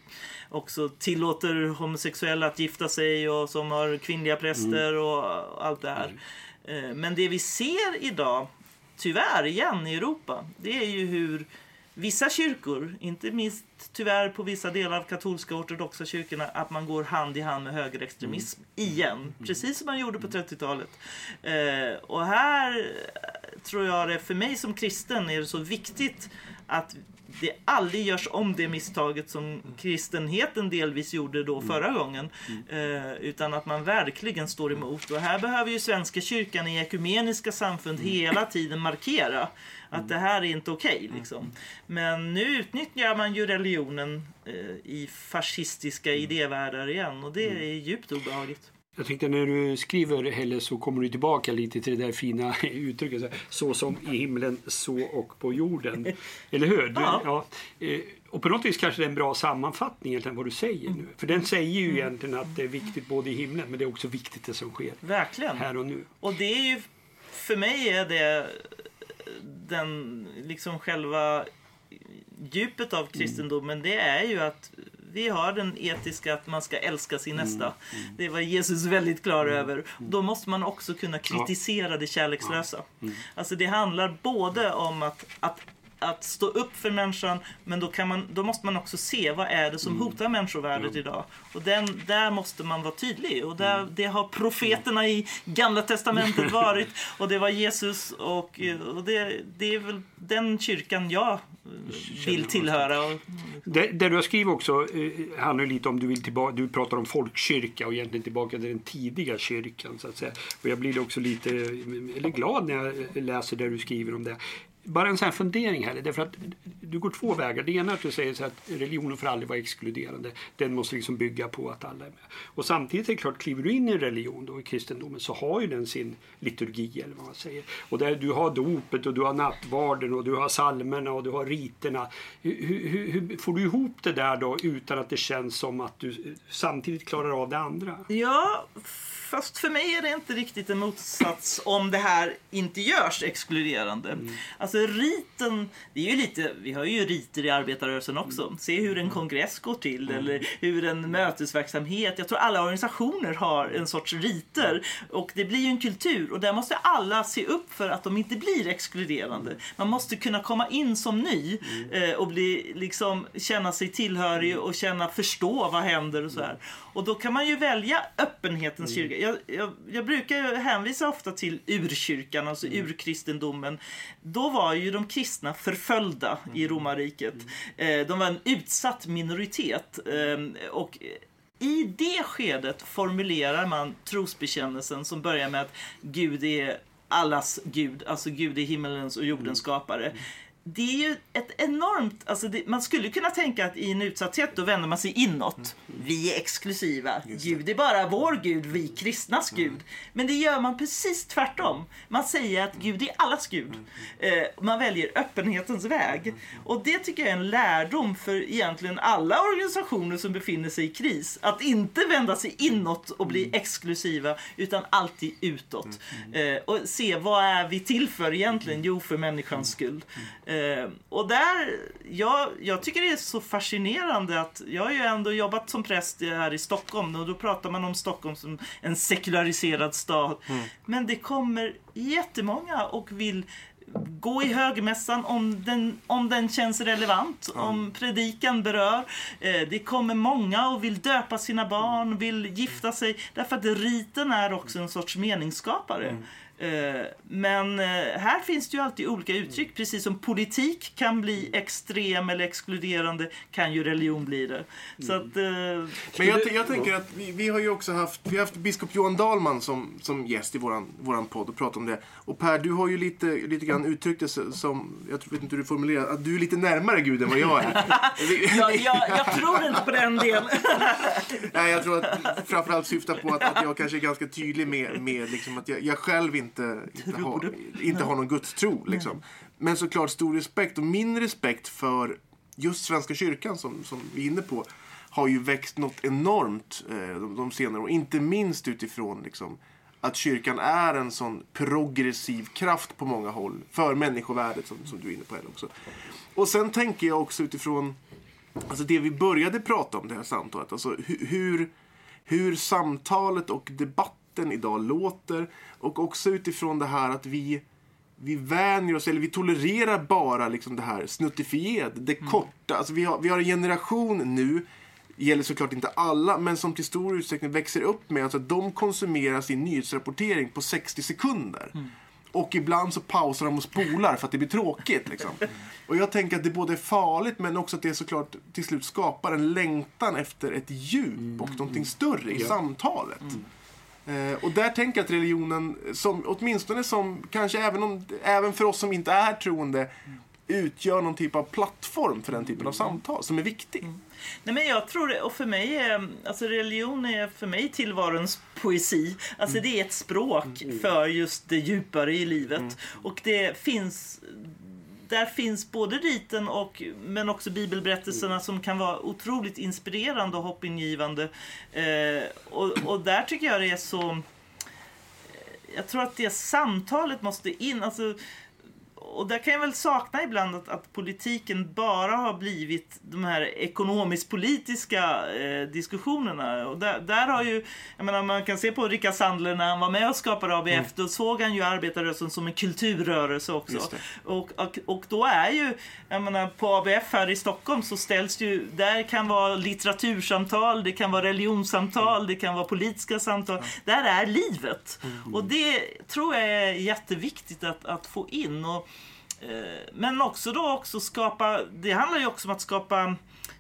E: också tillåter homosexuella att gifta sig och som har kvinnliga präster och allt det här. Eh, Men det vi ser idag tyvärr igen i Europa, det är ju hur vissa kyrkor, inte minst tyvärr på vissa delar av katolska och ortodoxa kyrkorna, att man går hand i hand med högerextremism igen. Precis som man gjorde på 30-talet. Eh, och här eh, tror jag det, för mig som kristen, är det så viktigt att det aldrig görs om det misstaget som kristenheten delvis gjorde då förra gången. Eh, utan att man verkligen står emot. Och här behöver ju Svenska kyrkan i ekumeniska samfund hela tiden markera att det här är inte okej. liksom. Men nu utnyttjar man ju religionen eh, i fascistiska idévärldar igen och det är djupt obehagligt.
C: Jag tänkte när du skriver Helle så kommer du tillbaka lite till det där fina uttrycket. så här, Så som i himlen, så och på jorden. Eller hur? Du,
E: Ja.
C: ja. eh, Och på något vis kanske det är en bra sammanfattning egentligen vad du säger nu. För den säger ju egentligen att det är viktigt både i himlen men det är också viktigt det som sker
E: Verkligen.
C: här och nu.
E: Och det är ju, för mig är det den, liksom själva djupet av kristendomen, det är ju att vi har den etiska att man ska älska sin nästa. Det var Jesus väldigt klar över. Då måste man också kunna kritisera det kärlekslösa. Alltså det handlar både om att, att att stå upp för människan, men då, man, då måste man också se vad är det som hotar människovärdet idag. Och den, där måste man vara tydlig. Och där, det har profeterna i Gamla Testamentet varit. Och det var Jesus. Och, och det, det är väl den kyrkan jag vill tillhöra. Och,
C: Det, det du har skrivit också eh, handlar lite om, du, vill tillbaka, du pratar om folkkyrka och egentligen tillbaka till den tidiga kyrkan. Så att säga. Och jag blir också lite eh, eller glad när jag läser det du skriver om det. Bara en sån här fundering här, därför att du går två vägar. Det ena är att du säger så att religionen får aldrig vara exkluderande. Den måste liksom bygga på att alla är med. Och samtidigt är det klart, kliver du in i en religion då, i kristendomen, så har ju den sin liturgi eller vad man säger. Och där du har dopet och du har nattvarden och du har salmerna och du har riterna. Hur, hur, hur får du ihop det där då utan att det känns som att du samtidigt klarar av det andra?
E: Ja, fast för mig är det inte riktigt en motsats om det här inte görs exkluderande.
C: Mm.
E: Alltså riten, det är ju lite, vi har ju riter i arbetarrörelsen också.
C: Mm.
E: Se hur en kongress går till eller hur en mötesverksamhet. Jag tror alla organisationer har en sorts riter och det blir ju en kultur och där måste alla se upp för att de inte blir exkluderande. Man måste kunna komma in som ny eh, och bli, liksom, känna sig tillhörig och känna, förstå vad händer och så här. Och då kan man ju välja öppenhetens kyrka. Jag, jag, jag brukar hänvisa ofta till urkyrkan, alltså urkristendomen. Då var ju de kristna förföljda i romarriket. Eh, de var en utsatt minoritet. Eh, och i det skedet formulerar man trosbekännelsen som börjar med att Gud är allas Gud, alltså Gud är himmelens och jordens skapare. Det är ju ett enormt, alltså det, man skulle kunna tänka att i en utsatthet då vänder man sig inåt. Vi är exklusiva, Gud är bara vår Gud, vi kristnas Gud. Men det gör man precis tvärtom. Man säger att Gud är allas Gud. Eh, man väljer öppenhetens väg. Och det tycker jag är en lärdom för egentligen alla organisationer som befinner sig i kris. Att inte vända sig inåt och bli exklusiva, utan alltid utåt. Eh, och se vad är vi till för egentligen? Jo, för människans skull. Eh, och där, jag, jag tycker det är så fascinerande att jag har ju ändå jobbat som präst här i Stockholm och då pratar man om Stockholm som en sekulariserad stad. Men det kommer jättemånga och vill gå i högmässan om den, om den känns relevant, om predikan berör. Eh, det kommer många och vill döpa sina barn, vill gifta sig, därför att riten är också en sorts meningsskapare. Eh, Men eh, här finns det ju alltid olika uttryck. Precis som politik kan bli extrem eller exkluderande kan ju religion bli det. Så att, eh,
B: Men jag, jag tänker att vi, vi har ju också haft, vi har haft biskop Johan Dahlman som, som gäst i våran, våran podd och pratat om det. Och Per, du har ju lite, lite grann uttryckt det som, jag tror- vet inte hur du formulerar att du är lite närmare Gud än vad jag är.
E: Jag, jag, jag tror inte på den delen.
B: Nej, jag tror att framförallt syftar på att, att jag kanske är ganska tydlig med, med liksom att jag, jag själv inte, inte, har, inte har någon gudstro. Liksom. Men såklart stor respekt och min respekt för just Svenska kyrkan som, som vi är inne på har ju växt något enormt eh, de, de senare åren. Inte minst utifrån liksom, att kyrkan är en sån progressiv kraft på många håll för människovärdet som, som du är inne på här också. Och sen tänker jag också utifrån Alltså det vi började prata om det här samtalet. Alltså hu- hur, hur samtalet och debatten idag låter. Och också utifrån det här att vi, vi vänjer oss, eller vi tolererar bara liksom det här snuttifierade, det korta. Alltså vi har, vi har en generation nu, gäller såklart inte alla, men som till stor utsträckning växer upp med alltså att de konsumerar sin nyhetsrapportering på 60 sekunder. Och ibland så pausar de och spolar för att det blir tråkigt. Liksom. Och jag tänker att det både är farligt men också att det såklart till slut skapar en längtan efter ett djup och någonting större i samtalet. Eh, och där tänker jag att religionen, som, åtminstone som, kanske även, om, även för oss som inte är troende, utgör någon typ av plattform för den typen av samtal som är viktig.
E: Nej, men jag tror och för mig är, alltså religion är för mig tillvarons poesi. Alltså det är ett språk för just det djupare i livet. Och det finns där finns både riten och men också bibelberättelserna som kan vara otroligt inspirerande och hoppingivande. Eh, och, och där tycker jag det är så... Jag tror att det samtalet måste in. Alltså, och där kan jag väl sakna ibland att, att politiken bara har blivit de här ekonomisk-politiska eh, diskussionerna. Och där, där har ju, jag menar man kan se på Rickard Sandler när han var med och skapade ABF, då såg han ju arbetarrörelsen som en kulturrörelse också. Och, och, och då är ju, jag menar på ABF här i Stockholm så ställs ju, där kan vara litteratursamtal, det kan vara religionssamtal, det kan vara politiska samtal. Där är livet. Och det tror jag är jätteviktigt att, att få in. Och, men också då också skapa, det handlar ju också om att skapa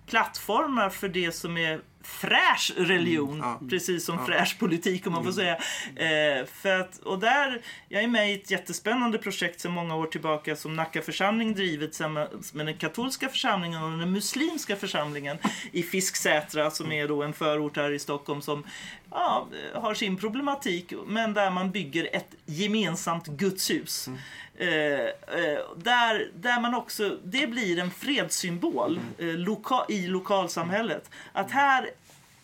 E: plattformar för det som är fräsch religion,
B: Mm, ja.
E: precis som fräsch politik om man får säga. Eh, för att, och där, jag är med i ett jättespännande projekt sedan många år tillbaka som Nacka församling drivit tillsammans med den katolska församlingen och den muslimska församlingen i Fisksätra som är då en förort här i Stockholm som ja, har sin problematik men där man bygger ett gemensamt gudshus. Eh, eh, där, där man också, det blir en fredssymbol eh, loka, i lokalsamhället. Att här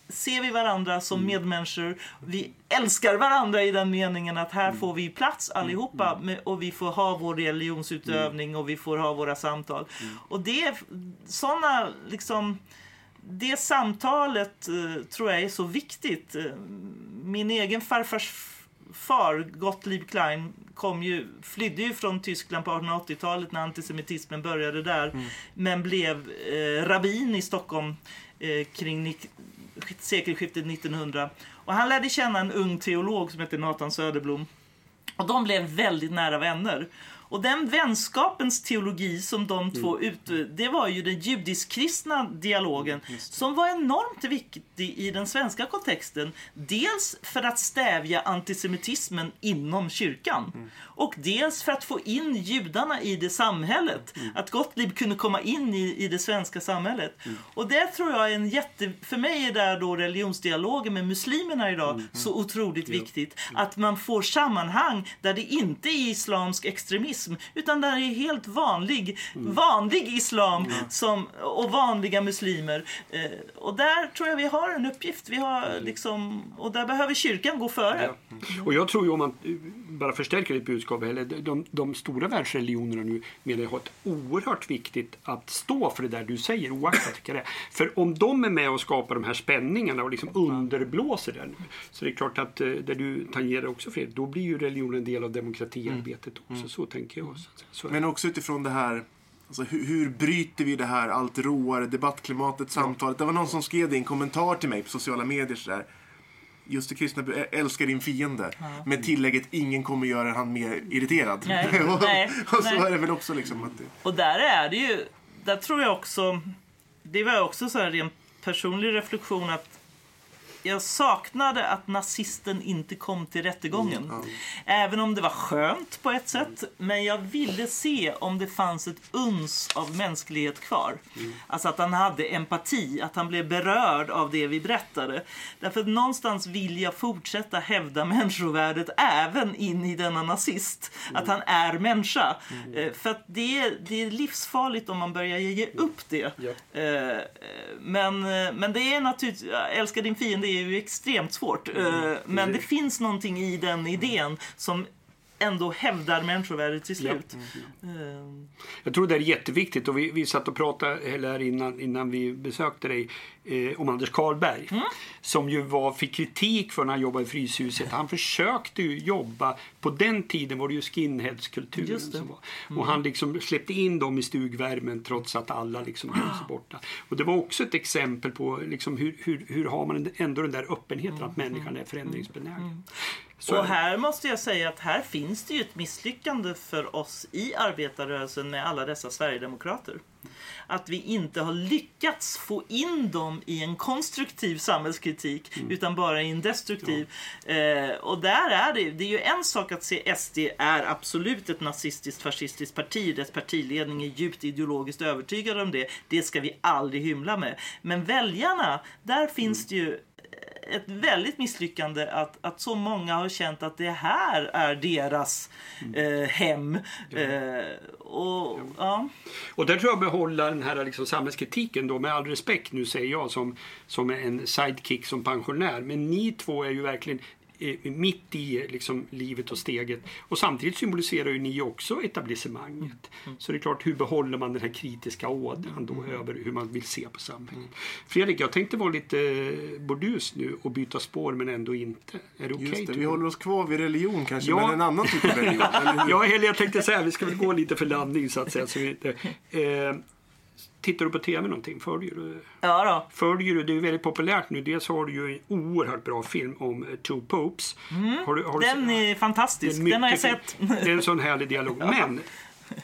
E: ser vi varandra som medmänniskor. Vi älskar varandra i den meningen att här får vi plats allihopa och vi får ha vår religionsutövning och vi får ha våra samtal. Och det är sådana liksom det samtalet eh, tror jag är så viktigt. Eh, Min egen farfars far, Gottlieb Klein, kom ju, flydde ju från Tyskland på 1880-talet när antisemitismen började där. Men blev eh, rabbin i Stockholm eh, kring sekelskiftet 1900. Och han lärde känna en ung teolog som heter Nathan Söderblom. Och de blev väldigt nära vänner. Och den vänskapens teologi som de två ut, det var ju den judisk-kristna dialogen som var enormt viktig i den svenska kontexten. Dels för att stävja antisemitismen inom kyrkan och dels för att få in judarna i det samhället. Att Gottlieb kunde komma in i, i det svenska samhället. Och det tror jag är en jätte... För mig är där då religionsdialogen med muslimerna idag så otroligt viktigt. Att man får sammanhang där det inte är islamsk extremism utan där det är helt vanlig, vanlig islam som, och vanliga muslimer. Eh, och där tror jag vi har en uppgift. Vi har liksom, och där behöver kyrkan gå före.
C: Och jag tror ju om man eh, bara förstärker ditt budskap, eller de, de stora världsreligionerna nu menar jag har ett oerhört viktigt att stå för det där du säger oaktat vilka det är. För om de är med och skapar de här spänningarna och liksom underblåser det nu, så det är klart att eh, där du tangerar också Fredrik, då blir ju religionen en del av demokratiarbetet också. Så tänker jag. Säga. så,
B: Men också utifrån det här, alltså hur, hur bryter vi det här allt råare debattklimatet, samtalet? Det var någon som skrev det i en kommentar till mig på sociala medier sådär. Just det kristna, älskar din fiende. Med tillägget, ingen kommer göra han mer irriterad.
E: Nej,
B: och,
E: nej,
B: och så
E: nej.
B: är det väl också liksom att det,
E: Och där är det ju, där tror jag också, det var också så här en personlig reflektion att jag saknade att nazisten inte kom till rättegången. Även om det var skönt på ett sätt. Men jag ville se om det fanns ett uns av mänsklighet kvar. Alltså att han hade empati, att han blev berörd av det vi berättade. Därför att någonstans vill jag fortsätta hävda människovärdet även in i denna nazist. Att han är människa. Eh, För att det är, det är livsfarligt om man börjar ge upp det.
C: Ja.
E: Eh, Men, eh, men det är naturligtvis, älska din fiende är ju extremt svårt. Eh, Men det finns någonting i den idén som ändå hävdar människovärdet till
C: Ja.
E: slut. Eh,
C: Jag tror det är jätteviktigt och vi, vi satt och pratade här innan, innan vi besökte dig eh, om Anders Karlberg. Som ju var, fick kritik för när han jobbade i Fryshuset. Han försökte ju jobba, på den tiden var det ju skinheadskulturen som var. Och han liksom släppte in dem i stugvärmen trots att alla liksom höll sig borta. Och det var också ett exempel på liksom hur, hur, hur har man ändå den där öppenheten att människan är förändringsbenägen. Så är
E: och
C: det.
E: här måste jag säga att här finns det ju ett misslyckande för oss i arbetarrörelsen med alla dessa sverigedemokrater. Att vi inte har lyckats få in dem i en konstruktiv samhällskritik
C: Mm.
E: utan bara i en destruktiv. Eh, och där är det, det är ju en sak att se SD är absolut ett nazistiskt fascistiskt parti. Dess partiledning är djupt ideologiskt övertygad om det. Det ska vi aldrig hymla med. Men väljarna, där finns det ju ett väldigt misslyckande att, att så många har känt att det här är deras eh, hem. Eh, och, ja.
C: Och där tror jag behålla den här liksom samhällskritiken då med all respekt nu säger jag som, som en sidekick som pensionär. Men ni två är ju verkligen mitt i liksom, livet och steget. Och samtidigt symboliserar ju ni också etablissemanget. Så det är klart, hur behåller man den här kritiska ådran då över hur man vill se på samhället? Fredrik, jag tänkte vara lite eh, burdus nu och byta spår men ändå inte. Är det okej? tycker
B: vi håller oss kvar vid religion kanske,
C: Ja.
B: men en annan typ av religion.
C: Ja, eller jag tänkte säga, vi ska väl gå lite för landning så att säga. Så vi inte, eh, tittar du på TV någonting? Följer du?
E: ja då.
C: Följer du? Det är ju väldigt populärt nu. Dels har du ju en oerhört bra film om eh, Two Popes. Har du, har du
E: Den är fantastisk.
C: Är
E: Den har jag sett.
C: Det är en sån härlig dialog. Men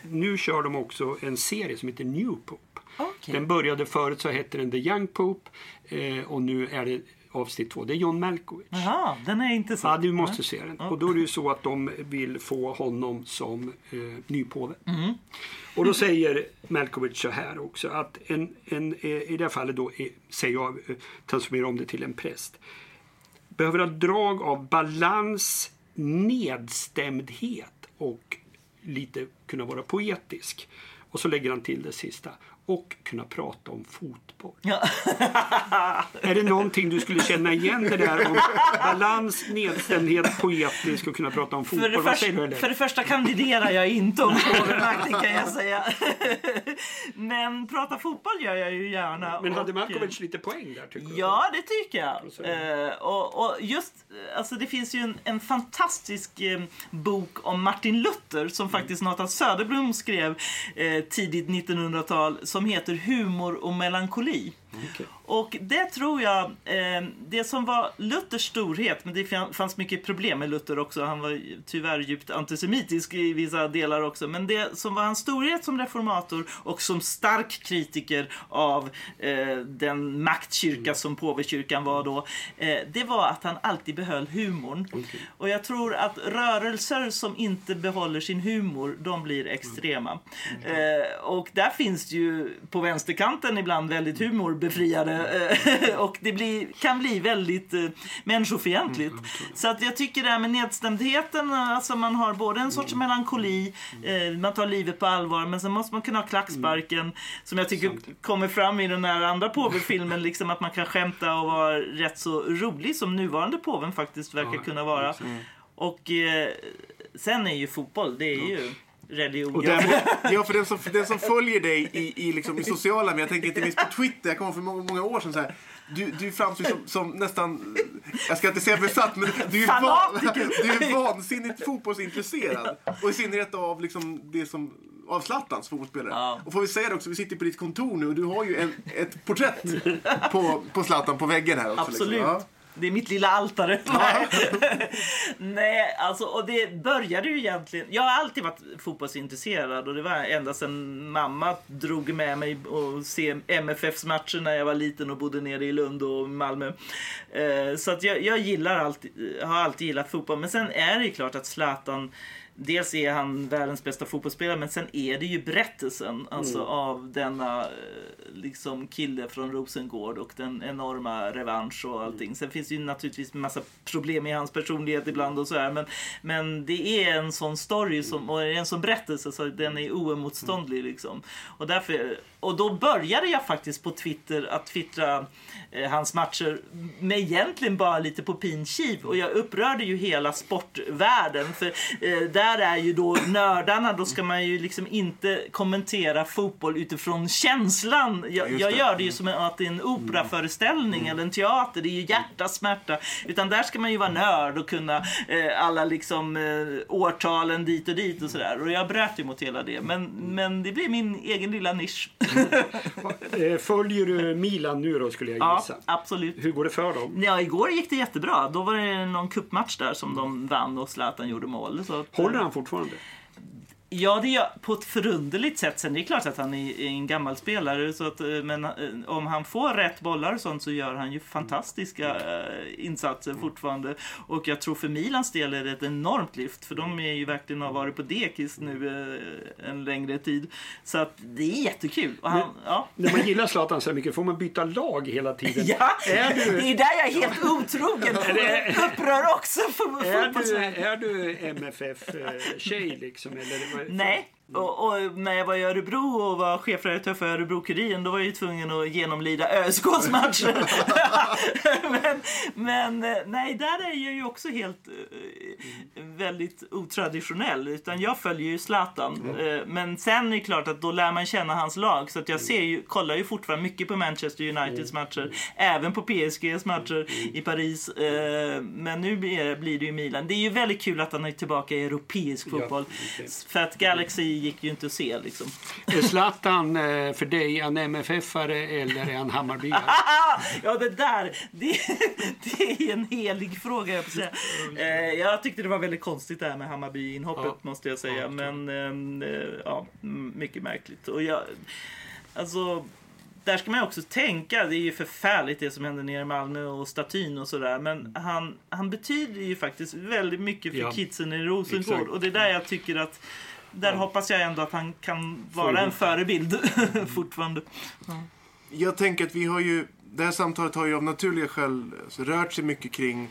C: nu kör de också en serie som heter New Pope.
E: Okej.
C: Den började förut så hette den The Young Pope eh, och nu är det avsnitt två. Det är John Malkovich.
E: Jaha, den är inte så.
C: Ja, du måste se den. Och då är det ju så att de vill få honom som eh, ny påve. Och då säger Malkovich så här också att en, en, eh, i det här fallet då är, säger jag, eh, transformerar om det till en präst. Behöver ha drag av balans, nedstämdhet och lite kunna vara poetisk. Och så lägger han till det sista. Och kunna prata om fotboll.
E: Ja.
C: Är det någonting du skulle känna igen det där om balans, nedstämdhet, poetisk och kunna prata om
E: För
C: fotboll?
E: det,
C: säger du
E: första,
C: Helle?
E: för det första kandiderar jag inte om påvemakten kan jag säga. Men prata fotboll gör jag ju gärna.
C: Men hade Malkovich lite poäng där tycker du?
E: Ja, det tycker jag. Eh, och, och just, alltså det finns ju en, en fantastisk eh, bok om Martin Luther som faktiskt Nathan Söderblom skrev eh, tidigt 1900-tal som heter Humor och melankoli.
C: Mm, okay.
E: Och det tror jag, eh, det som var Luthers storhet, men det fan- fanns mycket problem med Luther också, han var tyvärr djupt antisemitisk i vissa delar också, men det som var hans storhet som reformator och som stark kritiker av eh, den maktkyrka som påvekyrkan var då, eh, det var att han alltid behöll humorn. Och jag tror att rörelser som inte behåller sin humor, de blir extrema. Eh, och där finns det ju på vänsterkanten ibland väldigt humorbefriade eh, och det blir, kan bli väldigt eh, människofientligt. Så att jag tycker det här med nedstämdheten, alltså man har både en sorts melankoli, eh, man tar livet på allvar, men sen måste man kunna ha klacksparken som jag tycker kommer fram i den här andra påvefilmen, liksom att man kan skämta och vara rätt så rolig som nuvarande påven faktiskt verkar kunna vara. Och eh, sen är ju fotboll, det är ju religion.
B: Och där, ja, för den som, den som följer dig i, i, liksom, i sociala medier, jag tänker inte minst på Twitter, jag kommer för många, många år sedan så här. Du, du framstår som, som nästan, jag ska inte säga besatt, men du är, van, du är vansinnigt fotbollsintresserad. Och i synnerhet av liksom det som av Zlatans fotbollsspelare.
E: Ja.
B: Och får vi säga det också, vi sitter på ditt kontor nu och du har ju en, ett porträtt på, på Zlatan på väggen här också.
E: Absolut.
B: Liksom. Ja.
E: Det är mitt lilla altare. Nej. Nej, alltså och det började ju egentligen. Jag har alltid varit fotbollsintresserad och det var ända sedan mamma drog med mig och se MFFs matcher när jag var liten och bodde nere i Lund och Malmö. Eh, Så att jag, jag gillar alltid, har alltid gillat fotboll. Men sen är det ju klart att Zlatan Dels är han världens bästa fotbollsspelare men sen är det ju berättelsen alltså av denna eh, liksom kille från Rosengård och den enorma revansch och allting. Sen finns det ju naturligtvis en massa problem i hans personlighet ibland och så här men, men det är en sån story som, och en sån berättelse så den är oemotståndlig liksom. Och, därför, och då började jag faktiskt på Twitter att twittra eh, hans matcher med egentligen bara lite på pin kiv och jag upprörde ju hela sportvärlden för eh, där är ju då nördarna, då ska man ju liksom inte kommentera fotboll utifrån känslan. Jag, jag gör det ju som att det är en operaföreställning eller en teater, det är ju hjärta, smärta. Utan där ska man ju vara nörd och kunna eh, alla liksom eh, årtalen dit och dit och sådär. Och jag bröt ju mot hela det. Men, men det blir min egen lilla nisch.
C: Eh, Följer du Milan nu då skulle jag
E: ja,
C: gissa?
E: absolut.
C: Hur går det för dem?
E: Ja, igår gick det jättebra. Då var det någon kuppmatch där som de vann och Zlatan gjorde mål. Så att,
C: Håller han fortfarande?
E: Ja, det gör på ett förunderligt sätt. Sen det är klart att han är är en gammal spelare, så att, eh, men eh, om han får rätt bollar och sånt så gör han ju fantastiska eh, insatser fortfarande. Och jag tror för Milans del är det ett enormt lyft, för de är ju verkligen har varit på dekis nu en längre tid. Så att det är jättekul. Han, ja.
C: När man gillar Zlatan så mycket, får man byta lag hela tiden?
E: Ja,
C: Är du-
E: det är där jag är helt otrogen. Upprör också för
C: Är
E: fotbolls...
C: du, är du MFF-tjej liksom? Eller,
E: Nej. Och, och när jag var i Örebro och var chefredaktör för Örebro-Kuriren då var jag ju tvungen att genomlida ÖSKs matcher. men, men eh, nej, där är jag ju också helt eh, väldigt otraditionell. Utan jag följer ju Zlatan. Eh, men sen är det klart att då lär man känna hans lag. Så att jag ser ju, kollar ju fortfarande mycket på Manchester Uniteds matcher. Även på PSGs matcher i Paris. Men nu blir, det ju Milan. Det är ju väldigt kul att han är tillbaka i europeisk fotboll. För att Galaxy gick ju inte att se liksom.
C: Är Zlatan eh, för dig en MFF-are eller är han Hammarbyare?
E: ja, det där, det, det är en helig fråga, jag säga. Eh, jag tyckte det var väldigt konstigt det här med Hammarby-inhoppet
C: Ja.
E: måste jag säga. Men eh, ja, mm, mycket märkligt. Och jag, alltså, där ska man också tänka, det är ju förfärligt det som händer nere i Malmö och statyn och sådär. Men han, han betyder ju faktiskt väldigt mycket för
C: Ja.
E: kidsen i Rosengård.
C: Exakt.
E: Och det är där jag tycker att där hoppas jag ändå att han kan vara en förebild fortfarande.
B: Jag tänker att vi har ju, det här samtalet har ju av naturliga skäl alltså, rört sig mycket kring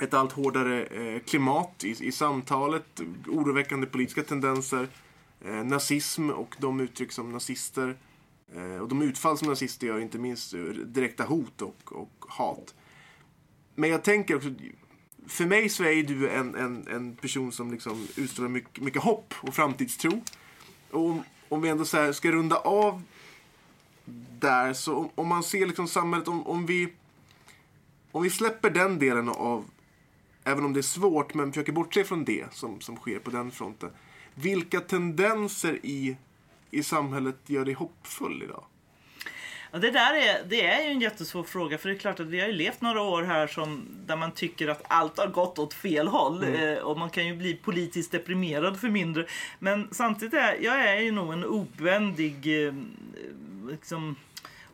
B: ett allt hårdare eh, klimat i, i samtalet, oroväckande politiska tendenser, eh, nazism och de uttryck som nazister eh, och de utfall som nazister gör, inte minst direkta hot och, och hat. Men jag tänker också, för mig så är ju du en, en, en person som liksom utstrålar mycket, mycket hopp och framtidstro. Och om, om vi ändå så här ska runda av där, så om, om man ser liksom samhället, om, om vi om vi släpper den delen av, även om det är svårt, men försöker bortse från det som, som sker på den fronten. Vilka tendenser i, i samhället gör dig hoppfull idag?
E: Ja, det där är, det är ju en jättesvår fråga för det är klart att vi har ju levt några år här som, där man tycker att allt har gått åt fel håll eh, och man kan ju bli politiskt deprimerad för mindre. Men samtidigt är jag är ju nog en obändig eh, liksom,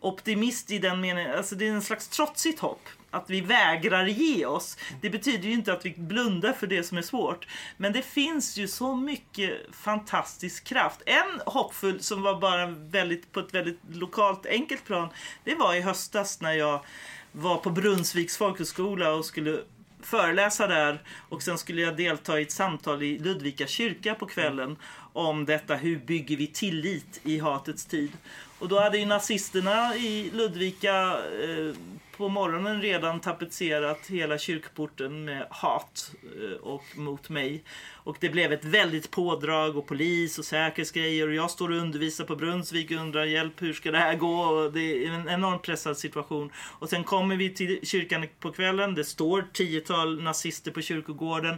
E: optimist i den meningen, alltså det är en slags trotsigt hopp. Att vi vägrar ge oss. Det betyder ju inte att vi blundar för det som är svårt. Men det finns ju så mycket fantastisk kraft. En hoppfull som var bara väldigt, på ett väldigt lokalt enkelt plan. Det var i höstas när jag var på Brunnsviks folkhögskola och skulle föreläsa där och sen skulle jag delta i ett samtal i Ludvika kyrka på kvällen om detta hur bygger vi tillit i hatets tid. Och då hade ju nazisterna i Ludvika eh, på morgonen redan tapetserat hela kyrkporten med hat eh, och mot mig. Och det blev ett väldigt pådrag och polis och säkerhetsgrejer och jag står och undervisar på Brunnsvik och undrar hjälp hur ska det här gå? Och det är en enormt pressad situation. Och sen kommer vi till kyrkan på kvällen. Det står tiotal nazister på kyrkogården.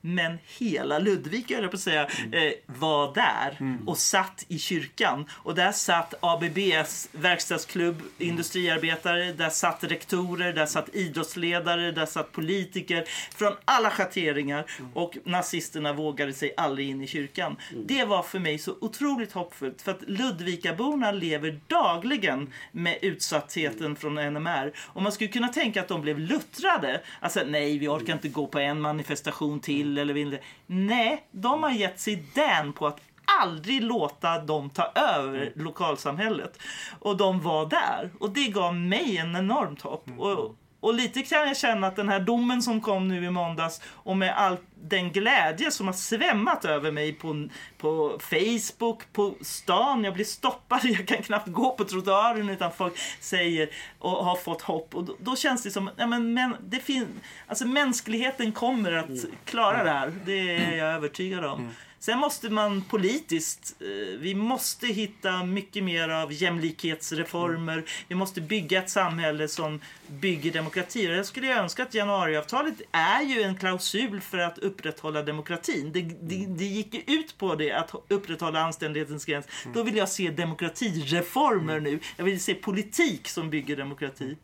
E: Men hela Ludvika, höll jag på att säga, eh, var där och satt i kyrkan. Och där satt ABBs verkstadsklubb, industriarbetare, där satt rektorer, där satt idrottsledare, där satt politiker från alla schatteringar. Och nazisterna vågade sig aldrig in i kyrkan. Det var för mig så otroligt hoppfullt. För att Ludvikaborna lever dagligen med utsattheten från NMR. Och man skulle kunna tänka att de blev luttrade. Alltså nej, vi orkar inte gå på en manifestation till eller vill det. Nej, de har gett sig den på att aldrig låta dem ta över lokalsamhället. Och de var där. Och det gav mig en enormt hopp. Och, och lite kan jag känna att den här domen som kom nu i måndags och med all den glädje som har svämmat över mig på, på Facebook, på stan. Jag blir stoppad, jag kan knappt gå på trottoaren utan folk säger och har fått hopp. Och då, då känns det som, ja men, men det finns, alltså mänskligheten kommer att klara det här. Det är jag övertygad om. Sen måste man politiskt, eh, vi måste hitta mycket mer av jämlikhetsreformer. Vi måste bygga ett samhälle som bygger demokrati. Och jag skulle önska att januariavtalet är ju en klausul för att upprätthålla demokratin. Det, det, det gick ut på det, att upprätthålla anständighetens gräns. Då vill jag se demokratireformer nu. Jag vill se politik som bygger demokrati.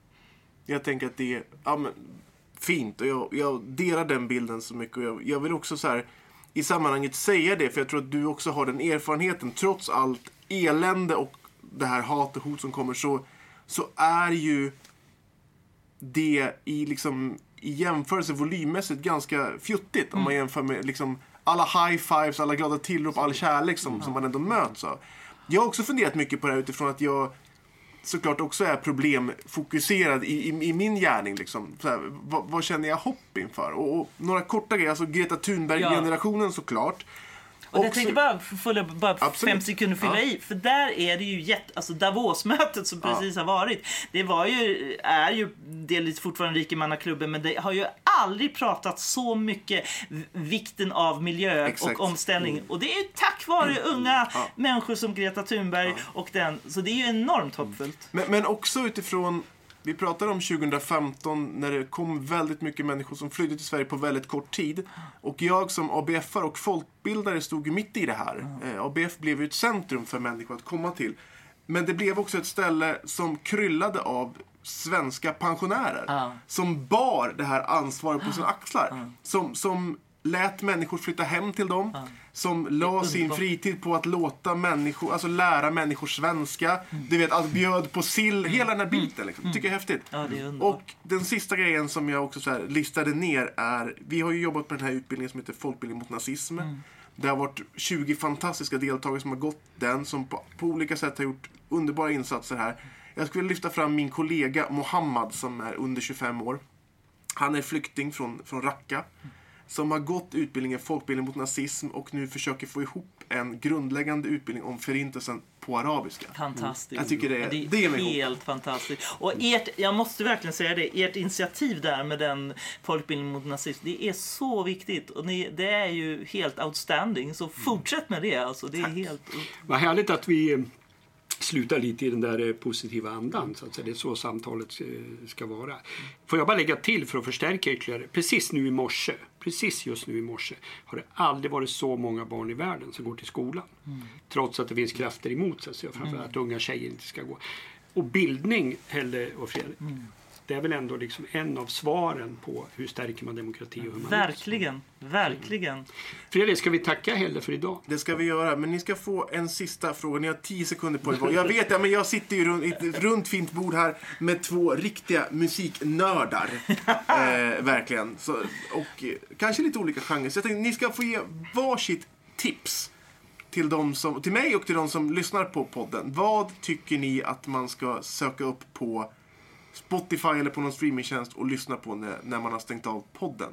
B: Jag tänker att det är ja, men, fint och jag, jag delar den bilden så mycket. Och jag, jag vill också så här i sammanhanget säga det, för jag tror att du också har den erfarenheten. Trots allt elände och det här hat och hot som kommer så, så är ju det i, liksom, i jämförelse volymmässigt ganska fjuttigt. Om man jämför med liksom, alla high fives, alla glada tillrop, all kärlek som, som man ändå möts av. Jag har också funderat mycket på det här utifrån att jag såklart också är problemfokuserad i, i, i min gärning. Liksom. Här, vad, vad känner jag hopp inför? Och, och några korta grejer, alltså Greta Thunberg-generationen såklart.
E: Och jag tänkte bara, fylla, bara
B: Absolut.
E: fem sekunder fylla
B: Ja.
E: i. För där är det ju jätte, alltså Davos-mötet som precis har varit. Det var ju, är ju delvis fortfarande rikemannaklubben men det har ju aldrig pratat så mycket vikten av miljö
B: Exakt. Mm.
E: och omställning. Och det är ju tack vare unga
B: Ja.
E: människor som Greta Thunberg och den. Så det är ju enormt hoppfullt.
B: Men, men också utifrån, vi pratar om 2015 när det kom väldigt mycket människor som flydde till Sverige på väldigt kort tid. Och jag som ABF och folkbildare stod ju mitt i det här. Eh, ABF blev ju ett centrum för människor att komma till. Men det blev också ett ställe som kryllade av svenska pensionärer
E: Ja.
B: som bar det här ansvaret på sina axlar. Som, som lät människor flytta hem till dem. Som la sin fritid på att låta människor, alltså lära människor svenska. Du vet, att bjöd på sill. Hela den här biten liksom. Tycker jag är häftigt.
E: Ja, är.
B: Och den sista grejen som jag också så listade ner är, vi har ju jobbat med den här utbildningen som heter Folkbildning mot nazism. Det har varit 20 fantastiska deltagare som har gått den, som på, på olika sätt har gjort underbara insatser här. Jag skulle lyfta fram min kollega Mohammad som är under 25 år. Han är flykting från, från Raqqa. Som har gått utbildningen Folkbildning mot nazism och nu försöker få ihop en grundläggande utbildning om förintelsen på arabiska.
E: Fantastiskt.
B: Jag tycker det är-
E: det är
B: det är
E: helt fantastiskt. Och ert, jag måste verkligen säga det, ert initiativ där med den folkbildning mot nazism, det är så viktigt. Och ni, det är ju helt outstanding. Så fortsätt med det alltså. Det är helt...
C: Vad härligt att vi eh, slutar lite i den där eh, positiva andan. Så att säga. Det är så samtalet eh, ska vara. Får jag bara lägga till för att förstärka ytterligare. Precis nu i morse, precis just nu i morse har det aldrig varit så många barn i världen som går till skolan. Trots att det finns krafter emot sig, framförallt att unga tjejer inte ska gå. Och bildning, Helle och Fredrik, det är väl ändå liksom en av svaren på hur stärker man demokrati och humanism.
E: Verkligen, verkligen.
C: Fredrik, ska vi tacka Helle för idag?
B: Det ska vi göra, men ni ska få en sista fråga. Ni har 10 sekunder på er. Jag vet, men jag sitter ju runt ett runt fint bord här med två riktiga musiknördar. eh, verkligen. Så, och eh, kanske lite olika genrer. Så jag tänkte ni ska få ge varsitt tips till, dem som, till mig och till de som lyssnar på podden. Vad tycker ni att man ska söka upp på Spotify eller på någon streamingtjänst och lyssna på när, när man har stängt av podden?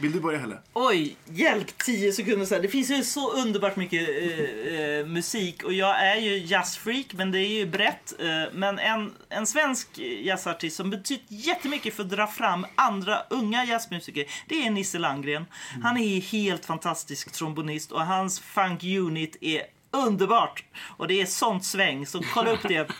B: Vill du börja Helle?
E: Oj, hjälp! 10 sekunder sen. Det finns ju så underbart mycket eh, eh, musik och jag är ju jazzfreak, men det är ju brett. Eh, men en, en svensk jazzartist som betytt jättemycket för att dra fram andra unga jazzmusiker, det är Nisse Landgren. Han är helt fantastisk trombonist och hans funk unit är underbart! Och det är sånt sväng, så kolla upp det.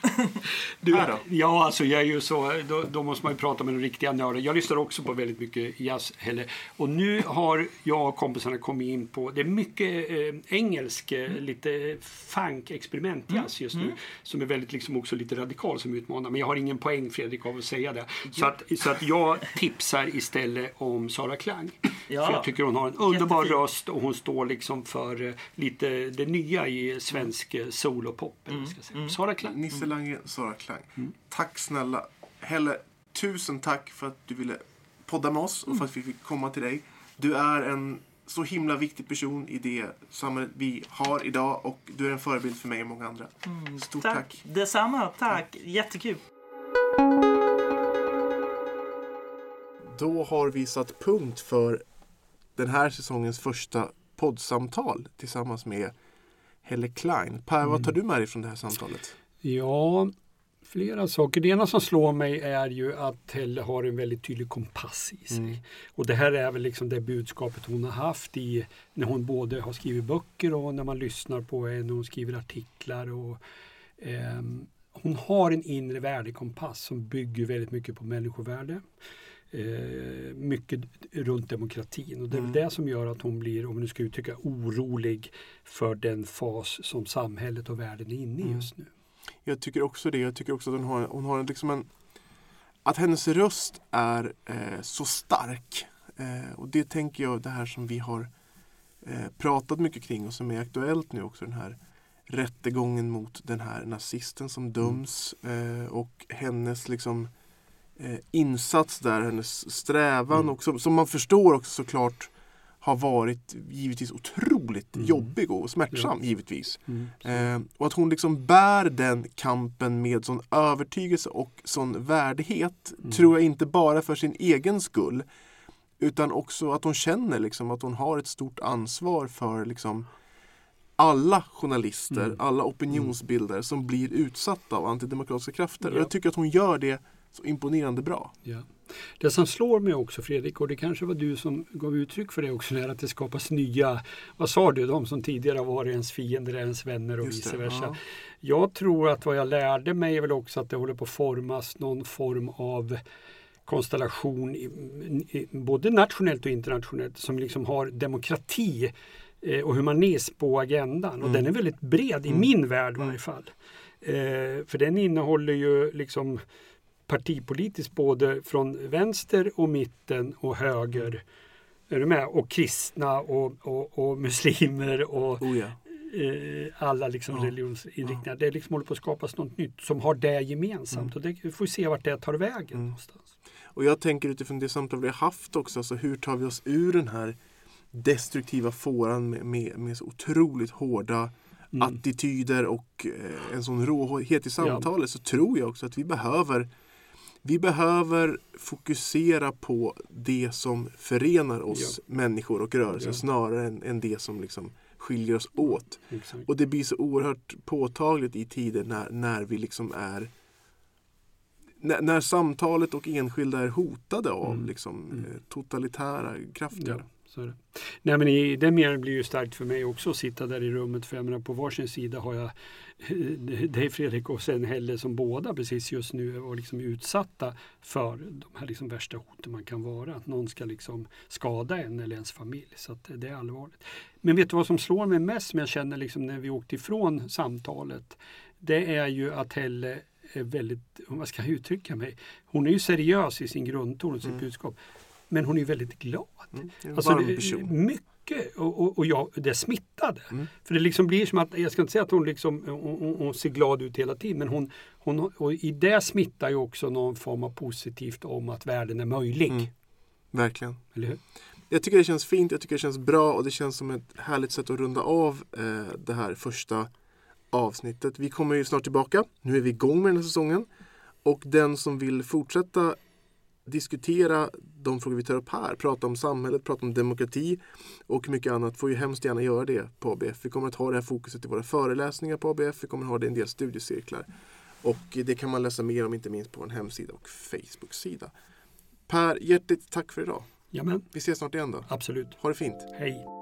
C: Du, ja, alltså jag är ju så, då, då måste man ju prata med den riktiga nörden. Jag lyssnar också på väldigt mycket jazz, Helle. Och nu har jag och kompisarna kommit in på, det är mycket eh, engelsk, eh, lite funk experimentjazz just nu. Som är väldigt liksom också lite radikal som utmanar. Men jag har ingen poäng Fredrik av att säga det. Så att, så att jag tipsar istället om Sara Klang.
E: Ja.
C: För jag tycker hon har en underbar
E: Jättefin.
C: röst och hon står liksom för eh, lite det nya i svensk eh, soul och pop. Eller vad jag ska säga. Sara Klang.
B: Nisse Landgren, Sara Klang.
C: Mm.
B: Tack snälla. Helle, tusen tack för att du ville podda med oss och
C: Mm.
B: för att vi fick komma till dig. Du är en så himla viktig person i det samhället vi har idag och du är en förebild för mig och många andra. Stort tack.
E: Tack. Detsamma, tack. Jättekul.
B: Då har vi satt punkt för den här säsongens första poddsamtal tillsammans med Helle Klein. Per,
C: Mm.
B: vad tar du med dig från det här samtalet?
C: Ja, flera saker. Det ena som slår mig är ju att Helle har en väldigt tydlig kompass i sig. Och det här är väl liksom det budskapet hon har haft i när hon både har skrivit böcker och när man lyssnar på henne när hon skriver artiklar. Och, ehm, hon har en inre värdekompass som bygger väldigt mycket på människovärde. Eh, mycket runt demokratin och det är väl det som gör att hon blir, om vi nu ska uttrycka orolig för den fas som samhället och världen är inne i just nu.
B: Jag tycker också det. Jag tycker också att hon har, hon har liksom en... Att hennes röst är eh, så stark. Eh, och det tänker jag, det här som vi har eh, pratat mycket kring och som är aktuellt nu också. Den här rättegången mot den här nazisten som döms. Eh, och hennes liksom eh, insats där, hennes strävan och som, som man förstår också såklart har varit givetvis otroligt jobbig och smärtsam givetvis. Eh, och att hon liksom bär den kampen med sån övertygelse och sån värdighet tror jag inte bara för sin egen skull utan också att hon känner liksom att hon har ett stort ansvar för liksom alla journalister, alla opinionsbildare som blir utsatta av antidemokratiska krafter. Och
C: Ja.
B: jag tycker att hon gör det så imponerande bra.
C: Ja. Det som slår mig också Fredrik, och det kanske var du som gav uttryck för det också, är att det skapas nya, vad sa du, de som tidigare har varit ens fiender är ens vänner och
B: Just
C: vice versa.
B: ja.
C: Jag tror att vad jag lärde mig är väl också att det håller på att formas någon form av konstellation, i, i, både nationellt och internationellt, som liksom har demokrati eh, och humanism på agendan. Och
B: Mm.
C: den är väldigt bred, i min värld i varje fall. Eh, för den innehåller ju liksom partipolitiskt både från vänster och mitten och höger. Är du med? Och kristna och, och, och muslimer och
B: Oh ja.
C: eh, alla liksom
B: Ja.
C: religionsinriktningar. Det liksom håller på att skapas något nytt som har det gemensamt. Och det vi får se vart det tar vägen.
B: Mm.
C: Någonstans.
B: Och jag tänker utifrån det samtal vi har haft också, alltså hur tar vi oss ur den här destruktiva fåran med, med, med så otroligt hårda
C: Mm.
B: attityder och eh, en sån råhet i samtalet så tror jag också att vi behöver vi behöver fokusera på det som förenar oss människor och rörelser
C: Ja.
B: snarare än, än det som liksom skiljer oss åt.
C: Exakt.
B: Och det blir så oerhört påtagligt i tider när, när vi liksom är när, när samtalet och enskilda är hotade av
C: Mm.
B: liksom,
C: Mm.
B: eh, totalitära krafter.
C: Ja, så är det. Nej, men i den meningen blir det ju starkt för mig också att sitta där i rummet. För jag menar, på varsin sida har jag eh, dig Fredrik och sen Helle som båda precis just nu var liksom utsatta för de här liksom värsta hoten man kan vara. Att någon ska liksom skada en eller ens familj. Så det är allvarligt. Men vet du vad som slår mig mest som jag känner liksom när vi åkte ifrån samtalet? Det är ju att Helle är väldigt, vad ska jag uttrycka mig? Hon är ju seriös i sin grundton och sitt budskap. Men hon är väldigt glad.
B: Mm,
C: Alltså. Mycket och, och, och jag, det smittade.
B: Mm.
C: För det liksom blir som att, jag ska inte säga att hon, liksom, hon, hon ser glad ut hela tiden men hon, hon, och i det smittar ju också någon form av positivt om att världen är möjlig.
B: Mm. Verkligen.
C: Eller hur?
B: Jag tycker det känns fint, jag tycker det känns bra och det känns som ett härligt sätt att runda av eh, det här första avsnittet. Vi kommer ju snart tillbaka. Nu är vi igång med den här säsongen. Och den som vill fortsätta diskutera de frågor vi tar upp här, prata om samhället, prata om demokrati och mycket annat får ju hemskt gärna göra det på ABF. Vi kommer att ha det här fokuset i våra föreläsningar på ABF. Vi kommer att ha det i en del studiecirklar. Och det kan man läsa mer om inte minst på vår hemsida och Facebook-sida. Per, hjärtligt tack för idag.
C: Jamen,
B: Vi ses snart igen då.
C: absolut.
B: Ha det fint.
C: Hej.